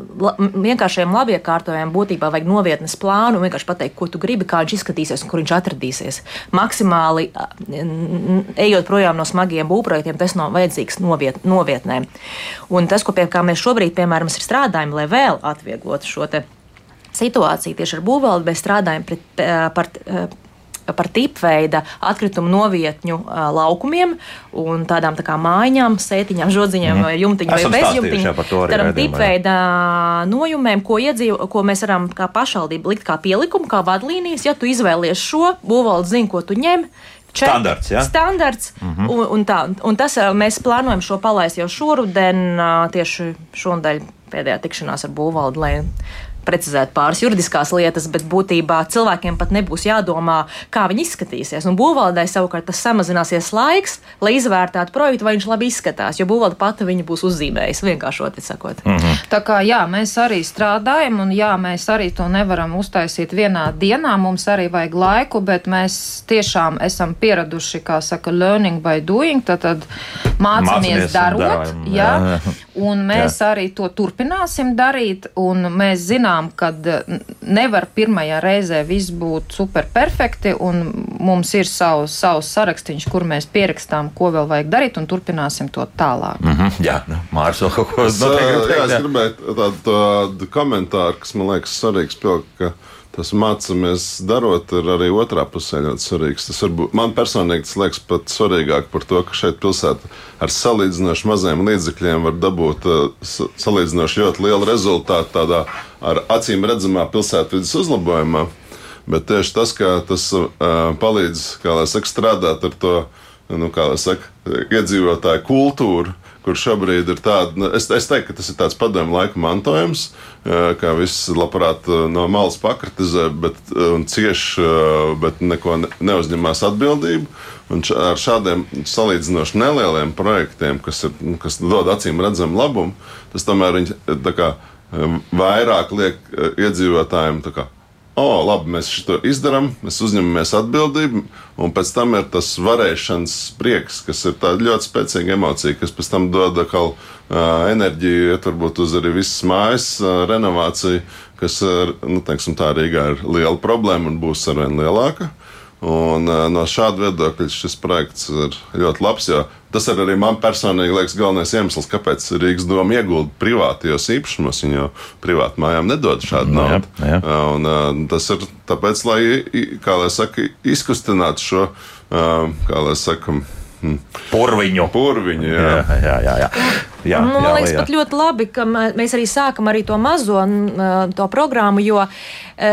Speaker 2: vienkāršiem labiekārtojumiem būtībā vajag novietnes plānu, vienkārši pateikt, ko tu gribi, kā viņš izskatīsies un kur viņš atradīsies. Maksimāli uh, ejot projām no smagiem būvprojektiem, tas nav vajadzīgs noviet, novietnēm. Un tas, ko pie kā mēs šobrīd, piemēram, strādājam, lai vēl atvieglotu šo situāciju tieši ar būvvaldi, mēs strādājam pret, par par tipveida atkritumu novietņu laukumiem un tādām tā kā mājiņām, sētiņām, žodziņām mm. vai jumtiņām vai bezjumtiņām. Tādām tipveida nojumēm, ko, iedzīvo, ko mēs varam kā pašvaldība likt kā pielikumu, kā vadlīnijas. Ja tu izvēlies šo, būvvalds zina, ko tu ņem.
Speaker 1: Čet, standarts, ja?
Speaker 2: standarts mm -hmm. un, un, tā, un tas mēs plānojam šo palaist jau šoruden, tieši šonadēļ pēdējā tikšanās ar būvvaldu, precizēt pāris juridiskās lietas, bet būtībā cilvēkiem pat nebūs jādomā, kā viņi izskatīsies. Un būvvaldei savukārt tas samazināsies laiks, lai izvērtētu projektu, vai viņš labi izskatās, jo būvvalde pati viņu būs uzzīmējusi, vienkāršoti sakot.
Speaker 4: Mm -hmm. Tā kā jā, mēs arī strādājam, un jā, mēs arī to nevaram uztaisīt vienā dienā, mums arī vajag laiku, bet mēs tiešām esam pieraduši, kā saka, learning by doing, tad, tad mācāmies, darot, darojam, jā, jā. un mēs jā. arī to turpināsim darīt, un mēs zinām, ka nevar pirmajā reizē viss būt superperfekti, un mums ir savs, savs sarakstīns, kur mēs pierakstām, ko vēl vajag darīt, un turpināsim to tālāk.
Speaker 1: Mm -hmm, jā, nu, Mārcis vēl kaut ko
Speaker 3: tādu. Es gribēju tādu, tādu komentāru, kas man liekas svarīgs. Pilk, tas mācāmies darot, ir arī otrā pusē ļoti svarīgs. Tas varbūt man personīgi tas liekas pat svarīgāk par to, ka šeit pilsētā ar salīdzinoši maziem līdzekļiem var dabūt uh, salīdzinoši ļoti lielu rezultātu tādā ar acīm redzamā pilsētvidas uzlabojumā. Bet tieši tas, ka tas uh, palīdz saka, strādāt ar to nu, saka, iedzīvotāju kultūru, kur šobrīd ir tāda, nu, es, es teiktu, ka tas ir tāds padomu laika mantojums, kā viss labprāt no malas pakritizē, bet cieš, bet neko neuzņemās atbildību. Un ar šādiem salīdzinoši nelieliem projektiem, kas, ir, kas dod acīm redzamu labumu, tas tomēr viņi, kā, vairāk liek iedzīvotājiem kā, oh, labi, mēs to izdarām, mēs uzņemamies atbildību, un pēc tam ir tas varēšanas prieks, kas ir ļoti spēcīga emocija, kas pēc tam dod atkal uh, enerģiju, iet varbūt uz arī visas mājas uh, renovāciju, kas, uh, nu, teiksim, tā Rīgā ir liela problēma un būs arvien lielāka. Un, uh, no šāda viedokļa šis projekts ir ļoti labs. Tas ir arī man personīgi liekas, galvenais iemesls, kāpēc Rīgas doma iegulda privātajos īpašumos. Viņa jau privātu mājām nedod šādu
Speaker 1: no,
Speaker 3: naudu.
Speaker 1: Jā, jā.
Speaker 3: Un, uh, tas ir tāpēc, lai, kā lai saka, izkustinātu šo, uh, kā lai saka,
Speaker 1: hmm. Purviņu.
Speaker 3: Purviņu, jā.
Speaker 1: Jā, jā, jā, jā. Jā,
Speaker 2: nu, man
Speaker 1: jā,
Speaker 2: liekas,
Speaker 1: jā.
Speaker 2: pat ļoti labi, ka mēs arī sākam arī to mazo to programmu, jo,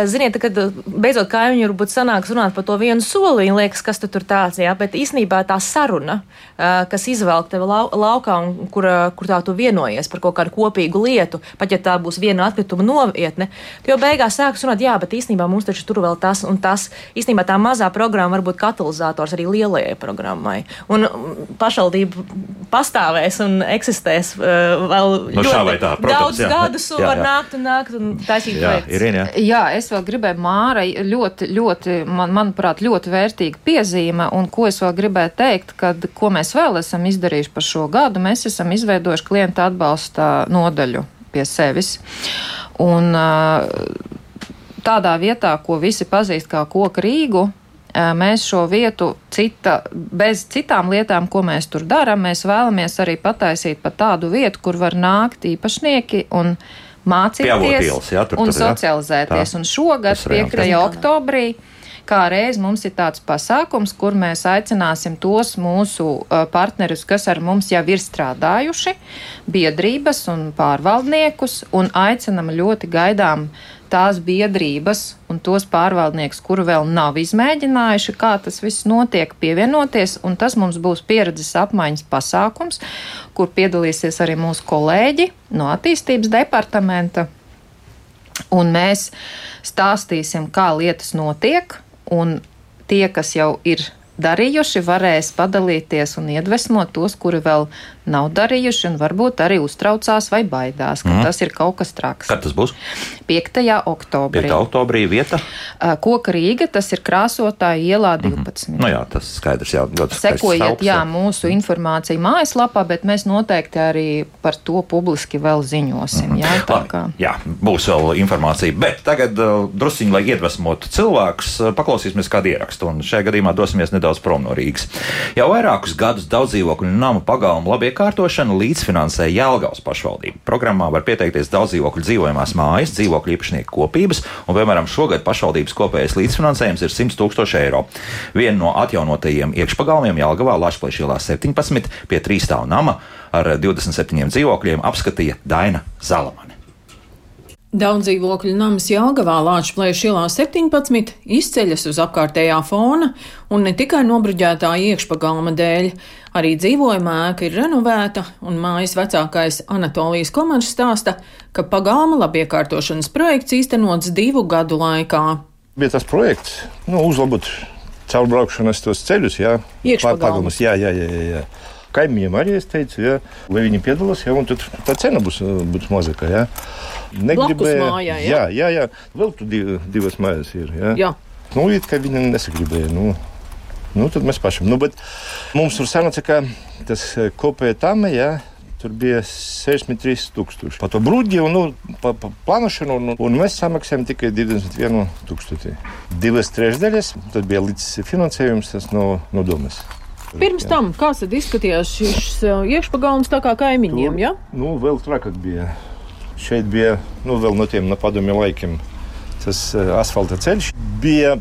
Speaker 2: ziniet, kad beidzot kaimiņi varbūt sanāks runāt par to vienu soli, viņi liekas, kas tu tur tāds, jā, bet īstenībā tā saruna, kas izvelk tevi lau, laukā un kur, kur tā tu vienojies par kaut kādu kopīgu lietu, pat ja tā būs viena atkrituma novietne, tu jau beigās sāks runāt, jā, bet īstenībā mums taču tur vēl tas un tas, īstenībā tā mazā programma var būt katalizators arī lielajai programmai. Un pašvaldība pastāvēs un eksistēs mēs uh, vēl
Speaker 1: no ļoti tā, protams,
Speaker 2: daudz
Speaker 1: jā.
Speaker 2: gadus
Speaker 1: Jā, jā.
Speaker 2: var nākt un nākt un taisīt projekts.
Speaker 1: Irīna, jā.
Speaker 4: Jā, es vēl gribēju Mārai ļoti, ļoti, man, manuprāt, ļoti vērtīga piezīme, un ko es vēl gribēju teikt, kad, ko mēs vēl esam izdarījuši par šo gadu, mēs esam izveidojuši klienta atbalsta nodaļu pie sevis. Un tādā vietā, ko visi pazīst kā koku Rīgu, mēs šo vietu cita, bez citām lietām, ko mēs tur darām, mēs vēlamies arī pataisīt pa tādu vietu, kur var nākt īpašnieki un mācīties
Speaker 1: Pieavotielas, jā, tur,
Speaker 4: un
Speaker 1: tur,
Speaker 4: socializēties.
Speaker 1: Tā.
Speaker 4: Un šogad,
Speaker 1: Tas reāli.
Speaker 4: 5. oktobrī, kā reiz mums ir tāds pasākums, kur mēs aicināsim tos mūsu partnerus, kas ar mums jau ir strādājuši, biedrības un pārvaldniekus, un aicinam ļoti gaidām tās biedrības un tos pārvaldniekus, kuru vēl nav izmēģinājuši, kā tas viss notiek, pievienoties. Tas mums būs pieredzes apmaiņas pasākums, kur piedalīsies arī mūsu kolēģi no attīstības departamenta. Un mēs stāstīsim, kā lietas notiek, un tie, kas jau ir darījuši, varēs padalīties un iedvesmot tos, kuri vēl nav darījuši, un varbūt arī uztraucās vai baidās, ka mm. tas ir kaut kas traks.
Speaker 1: Kad tas būs?
Speaker 4: 5. oktobrī.
Speaker 1: 5. oktobrī vieta.
Speaker 4: Koka Rīga, tas ir krāsotāja ielā 12.
Speaker 1: Nu jā, tas skaidrs skaists
Speaker 4: Sekojiet,
Speaker 1: telpas,
Speaker 4: jā, mūsu informāciju mājaslapā, bet mēs noteikti arī par to publiski vēl ziņosim. Jā, tā kā.
Speaker 1: jā, būs vēl informācija. Bet tagad uh, druskuļi, lai iedvesmotu cilvēkus, paklausīsimies kādu ierakstu. Un šajā gadījumā dosimies nedaudz prom no Rīgas. Jau vairākus gadus daudz dzīvokļu nama pagalmu labi iekārtošanu līdzfinansē Jālgaus pašvaldība. Programmā var pieteikties daudz dzīvokļu dzīvojamās mājas, dzīvokļu īpašnieku kopības, un, piemēram, šogad pašvaldības kopējais līdzfinansējums ir 100 tūkstoši eiro. Vienu no atjaunotajiem iekšpagalmiem Jālgavā Lašplēša ielā 17 pie trīsstāvu nama ar 27 dzīvokļiem apskatīja Daina Zalamane.
Speaker 5: Daudz dzīvokļu nams Jāgavā Lāča plēša ielā 17 izceļas uz apkārtējā fona un ne tikai nobruģētā iekšpagalma dēļ. Arī dzīvojamā ēka ir renovēta, un mājas vecākais Anatolijas Komars stāsta, ka pagalma labiekārtošanas projekts īstenots divu gadu laikā.
Speaker 6: Bija tas projekts, nu, uzlabot caurbraukšanas tos ceļus, jā, pagalmas, jā, jā, jā, jā. Kaimiņiem arī es teicu, jā, lai viņi piedalās, jā, un tad tā cena būs, būs mazāka. Jā.
Speaker 5: mājai, jā?
Speaker 6: jā, jā, jā. Vēl tur div, divas mājas ir. Jā.
Speaker 5: Jā.
Speaker 6: Nu, it kā viņi nesagribēja. Nu, nu, tad mēs pašam. Nu, mums tur sanāca, ka tas eh, kopējā tama, jā, tur bija 63,000. Par to brūģi nu, pa, pa plānošanu, un, un mēs samaksājām tikai 21,000. Divas trešdaļas, tad bija līdz finansējums tas no, no domas.
Speaker 5: Pirms tam, kā izskatījās šis uh, iekšpagalms tā kā kaimiņiem, ja?
Speaker 6: Nu, vēl trakāk bija. Šeit bija nu, vēl no tiem no padomju laikiem. Tas uh, asfalta ceļš bija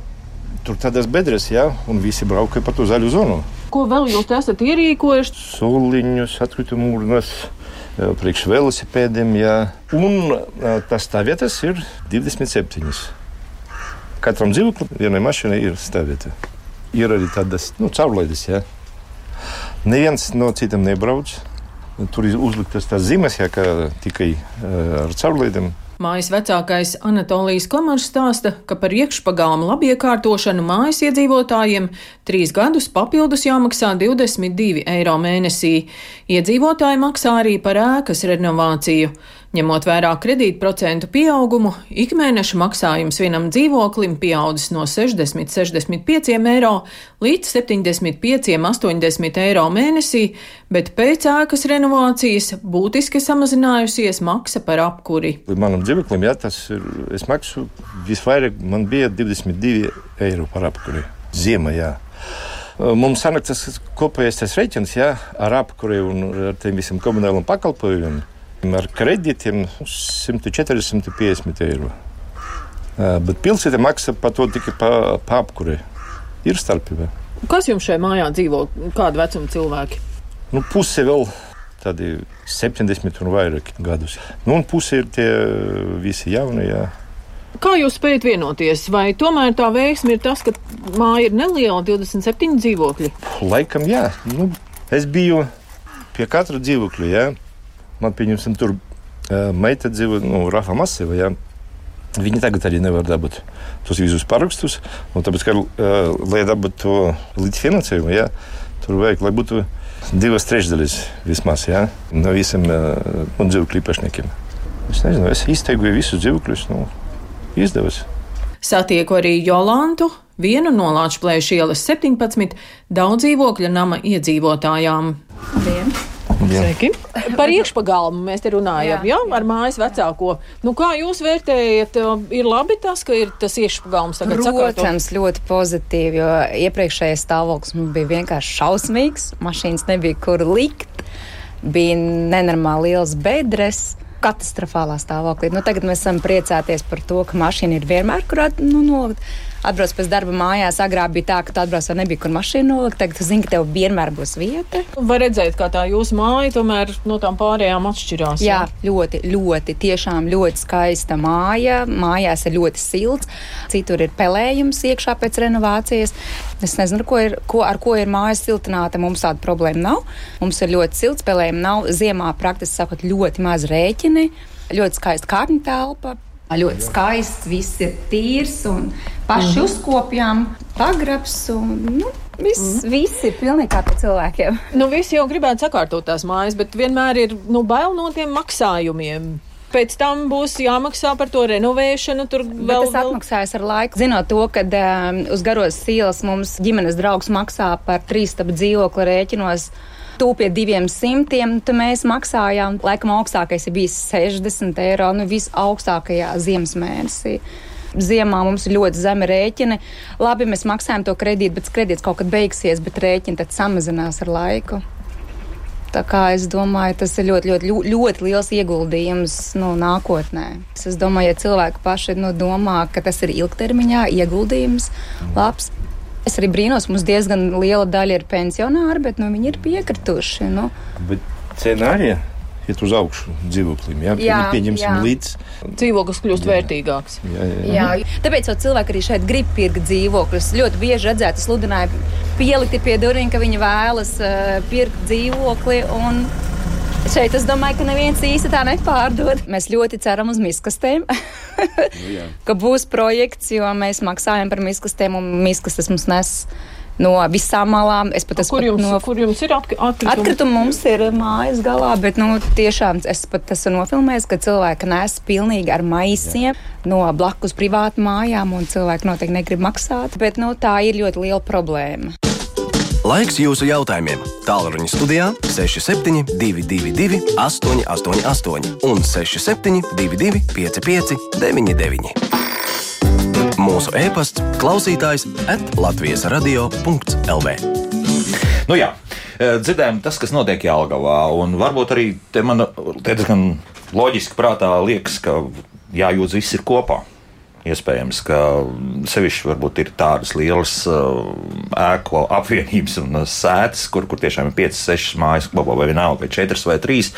Speaker 6: tur tādas bedres, ja, un visi brauca pa to zaļu zonu.
Speaker 5: Ko vēl jūs esat ierīkojuši?
Speaker 6: Soliņus, atkritumu urnas, priekš velosipēdiem. Ja. Un tas stāvvietas ir 27. Katram dzīvoklim vienai mašīnai ir stāvvieta. Ir arī tādas nu, caurlaides. Ja. Neviens no citiem nebrauc. tur ir uzliktas tās zīmes, jā, ka tikai ar caurlīdiem
Speaker 5: Mājas vecākais Anatolijas Komars stāsta, ka par iekšpagalmu labiekārtošanu mājas iedzīvotājiem trīs gadus papildus jāmaksā 22 eiro mēnesī. Iedzīvotāji maksā arī par ēkas renovāciju. Ņemot vērā kredītprocentu pieaugumu, ikmēneša maksājums vienam dzīvoklim pieaudzis no 60-65 eiro līdz 75-80 eiro mēnesī, bet pēc ēkas renovācijas būtiski samazinājusies maksa par apkuri.
Speaker 6: Manam dzīvoklim, jā, tas ir, es maksu visvairāk, man bija 22 eiro par apkuri. Ziema, jā. Mums sanāk tas kopējais tas reķins, jā, ar apkuri un ar tiem visiem komunāliem pakalpojumiem ar kredītiem 140-150 eiro. Bet pilsēta maksā par to tikai pa, pa apkuri. Ir starpība.
Speaker 5: Kas jums šajā mājā dzīvo? Kāda vecuma cilvēki?
Speaker 6: Nu, puse vēl tādi 70 un vairāk gadus. Nu, un puse ir tie visi jaunie. Jā.
Speaker 5: Kā jūs spējat vienoties? Vai tomēr tā veiksme ir tas, ka māja ir neliela, 27 dzīvokļi?
Speaker 6: Laikam, jā. Nu, es biju pie katra dzīvokļa. Jā man pieņemsim, tur meita dzīvo nu, Rafa Masīva. Ja? Viņi tagad arī nevar dabūt tos visus parakstus. Tāpēc, ka, lai dabūtu to līdzfinansējumu, ja, tur vajag, lai būtu divas trešdaļas vismaz ja, no visiem uh, dzīvokļu īpašniekiem. Es nezinu, es izteigoju visus dzīvokļus. Nu, izdevās.
Speaker 5: Satieku arī Jolantu, vienu no Latvijas ielas 17 daudz dzīvokļa nama iedzīvotājām. Dien. Sveiki. Par iekšpagalmu mēs te runājam, jā, jā ar mājas vecāko. Nu, kā jūs vērtējat, ir labi tas, ka ir tas iekšpagalms tagad?
Speaker 7: Protams, ļoti pozitīvi, jo iepriekšējais stāvoklis mums bija vienkārši šausmīgs. Mašīnas nebija kur likt, bija nenormāli liels bedres katastrofālā stāvoklī. Nu, tagad mēs esam priecāties par to, ka mašīna ir vienmēr kur nu, nolikt atbrauc pēc darba mājās. Agrāk bija tā, ka tu atbrauc, nebija kur mašīnu nolikt. Tagad tu zini, ka tev vienmēr būs vieta.
Speaker 5: Var redzēt, kā tā jūsu māja tomēr no tām pārējām atšķirās.
Speaker 7: Jā, jā ļoti, ļoti, tiešām ļoti skaista māja. Mājās ir ļoti silts. Citur ir pelējums iekšā pēc renovācijas. Es nezinu, ko ir, ko, ar ko ir mājas siltināta. Mums tāda problēma nav. Mums ir ļoti silts, pelējumi nav. Ziemā praktiski sakot ļoti maz rēķini. Ļoti skaista kārtņa telpa, ļoti skaists, viss ir tīrs un paši mm. uzkopjām pagrabs. Un, nu, Viss, mm. viss ir pilnīgi kā pie cilvēkiem.
Speaker 5: Nu, visi jau gribētu sakārtot tās mājas, bet vienmēr ir nu, bail no tiem maksājumiem. Pēc tam būs jāmaksā par to renovēšanu. Tur vēl
Speaker 7: tas atmaksājas ar laiku. Zinot to, ka um, uz garos ielas mums ģimenes draugs maksā par trīs stabu dzīvokli rēķinos tuvu pie diviem simtiem, tad mēs maksājām, laikam augstākais ir bijis 60 eiro, nu visaugstākajā ziemas mēnesī. Ziemā mums ir ļoti zemi rēķini. Labi, mēs maksājam to kredītu, bet kredīts kaut kad beigsies, bet rēķini tad samazinās ar laiku. Tā kā es domāju, tas ir ļoti, ļoti, ļoti liels ieguldījums nu, nākotnē. Es domāju, ja cilvēki paši nu, domā, ka tas ir ilgtermiņā ieguldījums, labs, Es arī brīnos, mums diezgan liela daļa ir pensionāri, bet nu, viņi ir piekrituši. Nu.
Speaker 6: Bet arī iet uz augšu dzīvoklim. Jā, jā pieņemsim jā. līdz.
Speaker 5: Dzīvoklis kļūst jā. vērtīgāks.
Speaker 7: Jā, jā. jā, tāpēc jau cilvēki arī šeit grib pirkt dzīvokļus. Ļoti bieži redzēt, sludināja pielikt pie durvīm, ka viņi vēlas uh, pirkt dzīvokli. Un Šeit es domāju, ka neviens īsti tā nepārdod. Mēs ļoti ceram uz miskastēm, nu, ka būs projekts, jo mēs maksājam par miskastēm un miskastes mums nes no visām malām. Es pat
Speaker 5: esmu. Kur, jums, no, kur jums ir atkritumi?
Speaker 7: Atkritumi mums ir mājas galā, bet nu, tiešām es pat esmu nofilmējis, ka cilvēki nes pilnīgi ar maisiem Jā. no blakus privātu mājām, un cilvēki noteikti negrib maksāt. Bet nu, tā ir ļoti liela problēma.
Speaker 8: Laiks jūsu jautājumiem. Tālruņa studijā 6722, 888, un 6722, 559, 99. Mūsu e-pasts, klausītājs, atlatvijas radio.lv.
Speaker 1: Nu jā, e, dzirdējām tas, kas notiek Jālgavā, un varbūt arī te man te diezgan loģiski prātā liekas, ka jājūdz viss ir kopā. Iespējams, ka sevišķi varbūt ir tādas lielas uh, ēku apvienības un uh, sēdes, kur, kur tiešām ir 5, 6 mājas kopā, vai vienalga, vai 4 vai 3,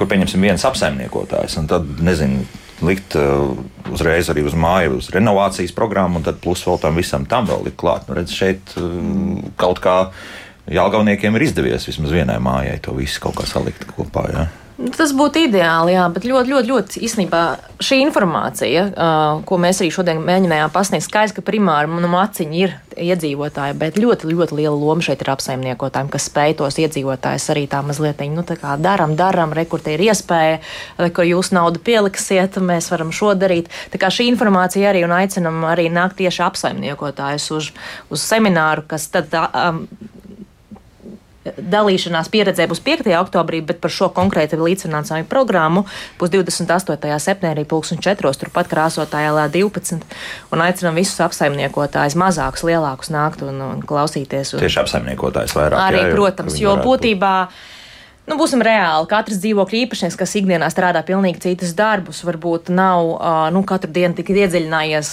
Speaker 1: kur pieņemsim viens apsaimniekotājs. Tad, nezinu, likt uh, uzreiz arī uz māju, uz renovācijas programmu, un tad plus vēl tam visam tam vēl likt klāt. Nu, redz, šeit kaut kā Jālgauniekiem ir izdevies vismaz vienai mājai to visu kaut kā salikt kopā. Ja?
Speaker 2: Tas būtu ideāli, jā, bet ļoti, ļoti, ļoti īstenībā šī informācija, uh, ko mēs arī šodien mēģinājām pasniegt, skaidrs, ka primāri nu, maciņi ir iedzīvotāji, bet ļoti, ļoti liela loma šeit ir apsaimniekotājiem, kas spēj tos iedzīvotājus arī tā mazliet, nu, tā kā daram, daram, rekur te ir iespēja, kur jūs naudu pieliksiet, mēs varam šo darīt. Tā kā šī informācija arī un aicinam arī nākt tieši apsaimniekotājus uz, uz semināru, kas tad. Um, dalīšanās pieredzē būs 5. oktobrī, bet par šo konkrēti līdzfinansējumu programmu būs 28. septembrī, 2004. turpat krāsotājā L12. Un aicinām visus apsaimniekotājus, mazākus, lielākus, nākt un, un klausīties. Un...
Speaker 1: Tieši apsaimniekotājs vairāk.
Speaker 2: Arī, jā, protams, jo būtībā. Būt. Nu, būsim reāli. Katrs dzīvokļa īpašnieks, kas ikdienā strādā pilnīgi citus darbus, varbūt nav nu, katru dienu tik iedziļinājies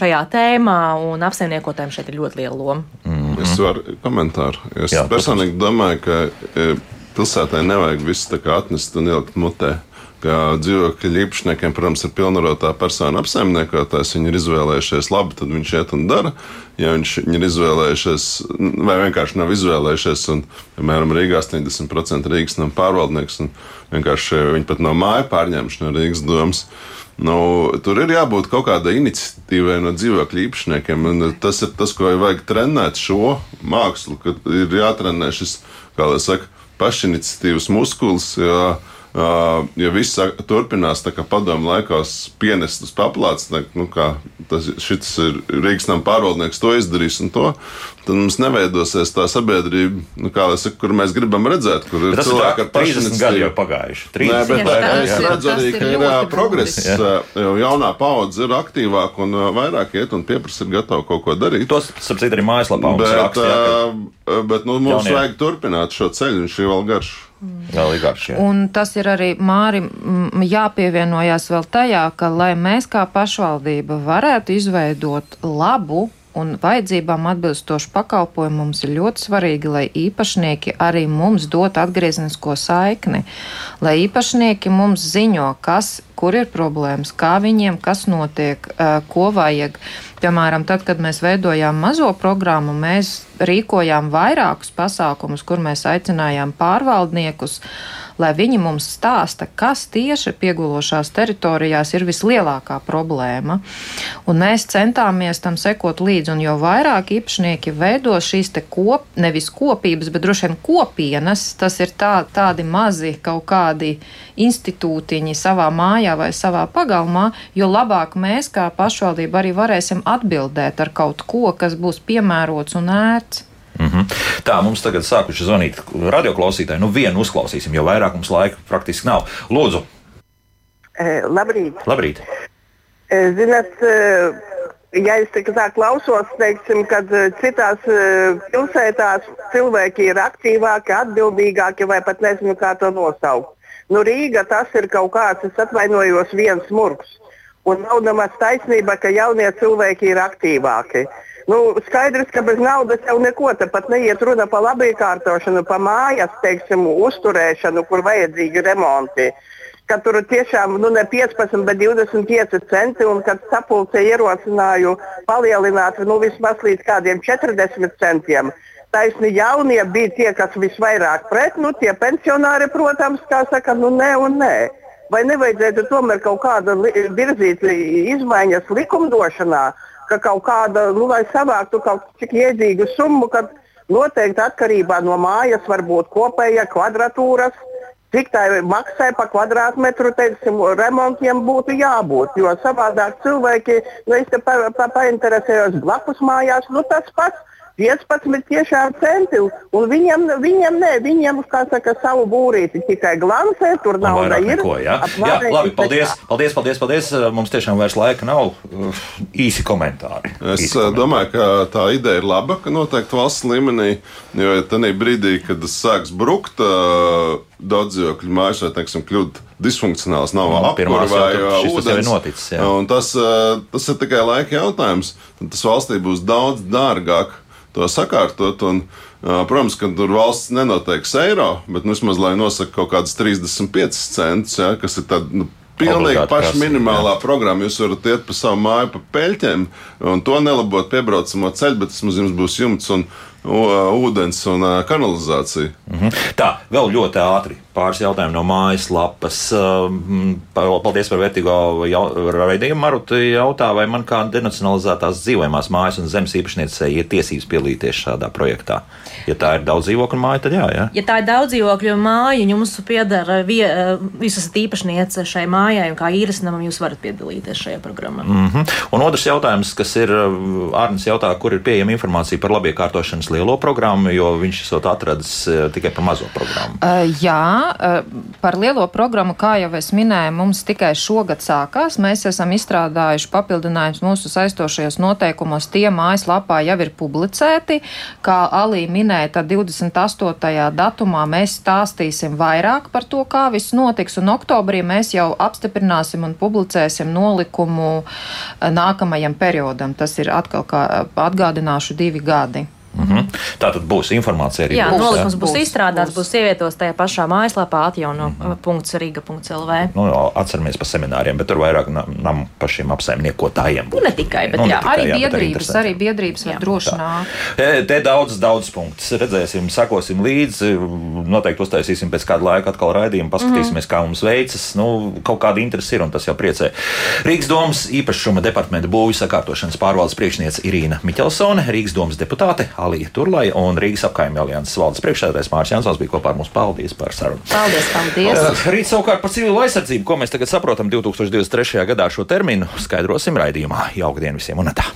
Speaker 2: šajā tēmā, un apsaimniekotājiem šeit ir ļoti liela loma.
Speaker 3: Mm -hmm. Es varu komentāru. Es Jā, personīgi domāju, ka pilsētai nevajag visu atnest un ielikt mutē ka dzīvokļu īpašniekiem, protams, ir pilnvarotā persona apsaimniekotājs. Viņi ir izvēlējušies labi, tad viņš iet un dara. Ja viņš ir izvēlējušies, vai vienkārši nav izvēlējušies, un, piemēram, Rīgā 80% Rīgas nav pārvaldnieks, un vienkārši viņi pat no māja pārņemši no Rīgas domas. Nu, tur ir jābūt kaut kādai iniciatīvai no dzīvokļu īpašniekiem. Tas ir tas, ko vajag trenēt šo mākslu, kad ir jātrenē šis, kā lai saka, pašiniciatīvas muskulis. Jā, ja viss turpinās tā kā padomu laikos pienest uz paplātes, nu, kā tas šis ir Rīgas nama pārvaldnieks to izdarīs un to, tad mums neveidosies tā sabiedrība, nu, saka, kur mēs gribam redzēt, kur ir cilvēki ar
Speaker 1: pašiniciatīvu. gadi jau pagājuši.
Speaker 3: 30 Nē, bet jā, es jā. redzu arī, ka ir progress, jo jaunā paudze ir aktīvāka un vairāk iet un pieprasa ir gatava kaut ko darīt.
Speaker 1: Tos, sapcīt, arī mājaslapā mums
Speaker 3: bet, raksta, jā, ka... bet nu, mums jaunie. vajag turpināt šo ceļu, un šī vēl garš.
Speaker 1: Vēl. Jā.
Speaker 4: Un tas ir arī Mārim jāpievienojas vēl tajā, ka, lai mēs kā pašvaldība varētu izveidot labu un vajadzībām atbilstošu pakalpojumu mums ir ļoti svarīgi, lai īpašnieki arī mums dot atgriezenisko saikni, lai īpašnieki mums ziņo, kas, kur ir problēmas, kā viņiem, kas notiek, ko vajag. Piemēram, tad, kad mēs veidojām mazo programmu, mēs rīkojām vairākus pasākumus, kur mēs aicinājām pārvaldniekus lai viņi mums stāsta, kas tieši piegulošās teritorijās ir vislielākā problēma. Un mēs centāmies tam sekot līdzi, un jo vairāk īpašnieki veido šīs te kop, nevis kopības, bet droši vien kopienas, tas ir tā, tādi mazi kaut kādi institūtiņi savā mājā vai savā pagalmā, jo labāk mēs kā pašvaldība arī varēsim atbildēt ar kaut ko, kas būs piemērots un ērts.
Speaker 1: Mm -hmm. Tā, mums tagad sākuši zvanīt radioklausītāji. Nu, vienu uzklausīsim, jo vairāk mums laika praktiski nav. Lūdzu!
Speaker 9: E, labrīt!
Speaker 1: Labrīt.
Speaker 9: E, zinat, e, ja es tā klausos, teiksim, kad citās pilsētās cilvēki ir aktīvāki, atbildīgāki, vai pat nezinu, kā to nosaukt. Nu, Rīga tas ir kaut kāds, es atvainojos, viens murgs. Un nav nemaz taisnība, ka jaunie cilvēki ir aktīvāki. Uh, Nu, skaidrs, ka bez naudas jau neko tāpat neiet runa par labu iekārtošanu, par mājas teiksim, uzturēšanu, kur vajadzīgi remonti. Kad tur tiešām nu, ne 15, bet 25 centi, un kad sapulcē ierosināju palielināt nu, vismaz līdz kādiem 40 centiem. Taisni jaunie bija tie, kas visvairāk pret, nu tie pensionāri, protams, kā saka, nu nē un nē. Vai nevajadzētu tomēr kaut kādu virzīt izmaiņas likumdošanā, ka kaut kāda, nu, lai savāktu kaut cik iedzīgu summu, kad noteikti atkarībā no mājas var būt kopēja kvadratūras, cik tā maksā par kvadrātmetru, teiksim, remontiem būtu jābūt. Jo savādāk cilvēki, nu, es te pa, pa, painteresējos blakus mājās, nu, tas pats 15 tiešām centi. Un viņam, viņam nē, viņam, kā saka, savu būrīti tikai glancē, tur nauda ir.
Speaker 1: Neko, jā, jā labi, paldies, paldies, paldies, paldies. Mums tiešām vairs laika nav. Īsi komentāri.
Speaker 3: Es
Speaker 1: īsi komentāri.
Speaker 3: domāju, ka tā ideja ir laba, ka noteikti valsts līmenī, jo tajā brīdī, kad tas sāks brukt, daudz dzīvokļu mājas vai, teiksim, kļūt disfunkcionāls, nav no, apkūra vai ūdens.
Speaker 1: Noticis, jā.
Speaker 3: un tas, tas ir tikai laika jautājums. Tas valstī būs daudz dārgāk to sakārtot. Un, Protams, ka tur valsts nenoteiks eiro, bet nu, vismaz lai nosaka kaut kādas 35 centus, ja, kas ir tāda nu, Pilnīgi paša minimālā jā. programma. Jūs varat iet pa savu māju, pa peļķiem, un to nelabot piebraucamo ceļu, bet tas mums būs jumts. Un ūdens un kanalizāciju.
Speaker 1: Mhm. Tā, vēl ļoti ātri pāris jautājumu no mājaslapas. Paldies par vērtīgo raidījumu. Maruta jautā, vai man kā denacionalizētās dzīvojamās mājas un zemes īpašniecei ir tiesības piedalīties šādā projektā? Ja tā ir daudz dzīvokļu māja, tad jā. jā.
Speaker 2: Ja tā ir daudz dzīvokļu māja, jums piedara jūs esat īpašniece šai mājai, un kā īres namam jūs varat piedalīties šajā programmā.
Speaker 1: Mm -hmm. Un otrs jautājums, kas ir Arnis jautā, kur ir pieejama informācija par labiekārtošanas lielo programmu, jo viņš esot atradis tikai par mazo programmu.
Speaker 4: Uh, jā, Eh, par lielo programmu, kā jau es minēju, mums tikai šogad sākās. Mēs esam izstrādājuši papildinājumus mūsu saistošajos noteikumos. Tie mājaslapā jau ir publicēti. Kā Alī minēja, tad 28. datumā mēs stāstīsim vairāk par to, kā viss notiks, un oktobrī mēs jau apstiprināsim un publicēsim nolikumu eh, nākamajam periodam. Tas ir atkal, kā atgādināšu, divi gadi.
Speaker 1: Mm -hmm. Tā tad būs informācija arī.
Speaker 2: Jā, būs, nolikums būs, būs izstrādāts, būs, būs ievietots tajā pašā mājaslapā atjauno.riga.lv.
Speaker 1: Mm -hmm. Nu, atceramies par semināriem, bet tur vairāk nam pašiem apsaimniekotājiem.
Speaker 2: Nu, ne tikai, bet
Speaker 4: nu,
Speaker 2: jā,
Speaker 4: tikai, arī jā, biedrības, arī biedrības var droši nākt.
Speaker 1: Te, te daudz, daudz punktus. Redzēsim, sakosim līdzi. Noteikti uztaisīsim pēc kāda laika atkal raidījumu, paskatīsimies, mm -hmm. kā mums veicas. Nu, kaut kāda interese ir un tas jau priecē. Rīgas domas īpašuma departamenta būvju sakārtošanas pārvaldes priekšniece Irīna Miķelsone, Rīgas domas deputāte. Alija Turlai un Rīgas apkaimē alianses valdes priekšsēdētājs Mārcis Jansons bija kopā ar mums. Paldies par sarunu.
Speaker 2: Paldies, paldies. Uh,
Speaker 1: rīt savukārt par civilu aizsardzību, ko mēs tagad saprotam 2023. gadā šo terminu, skaidrosim raidījumā. Jauka diena visiem un tā!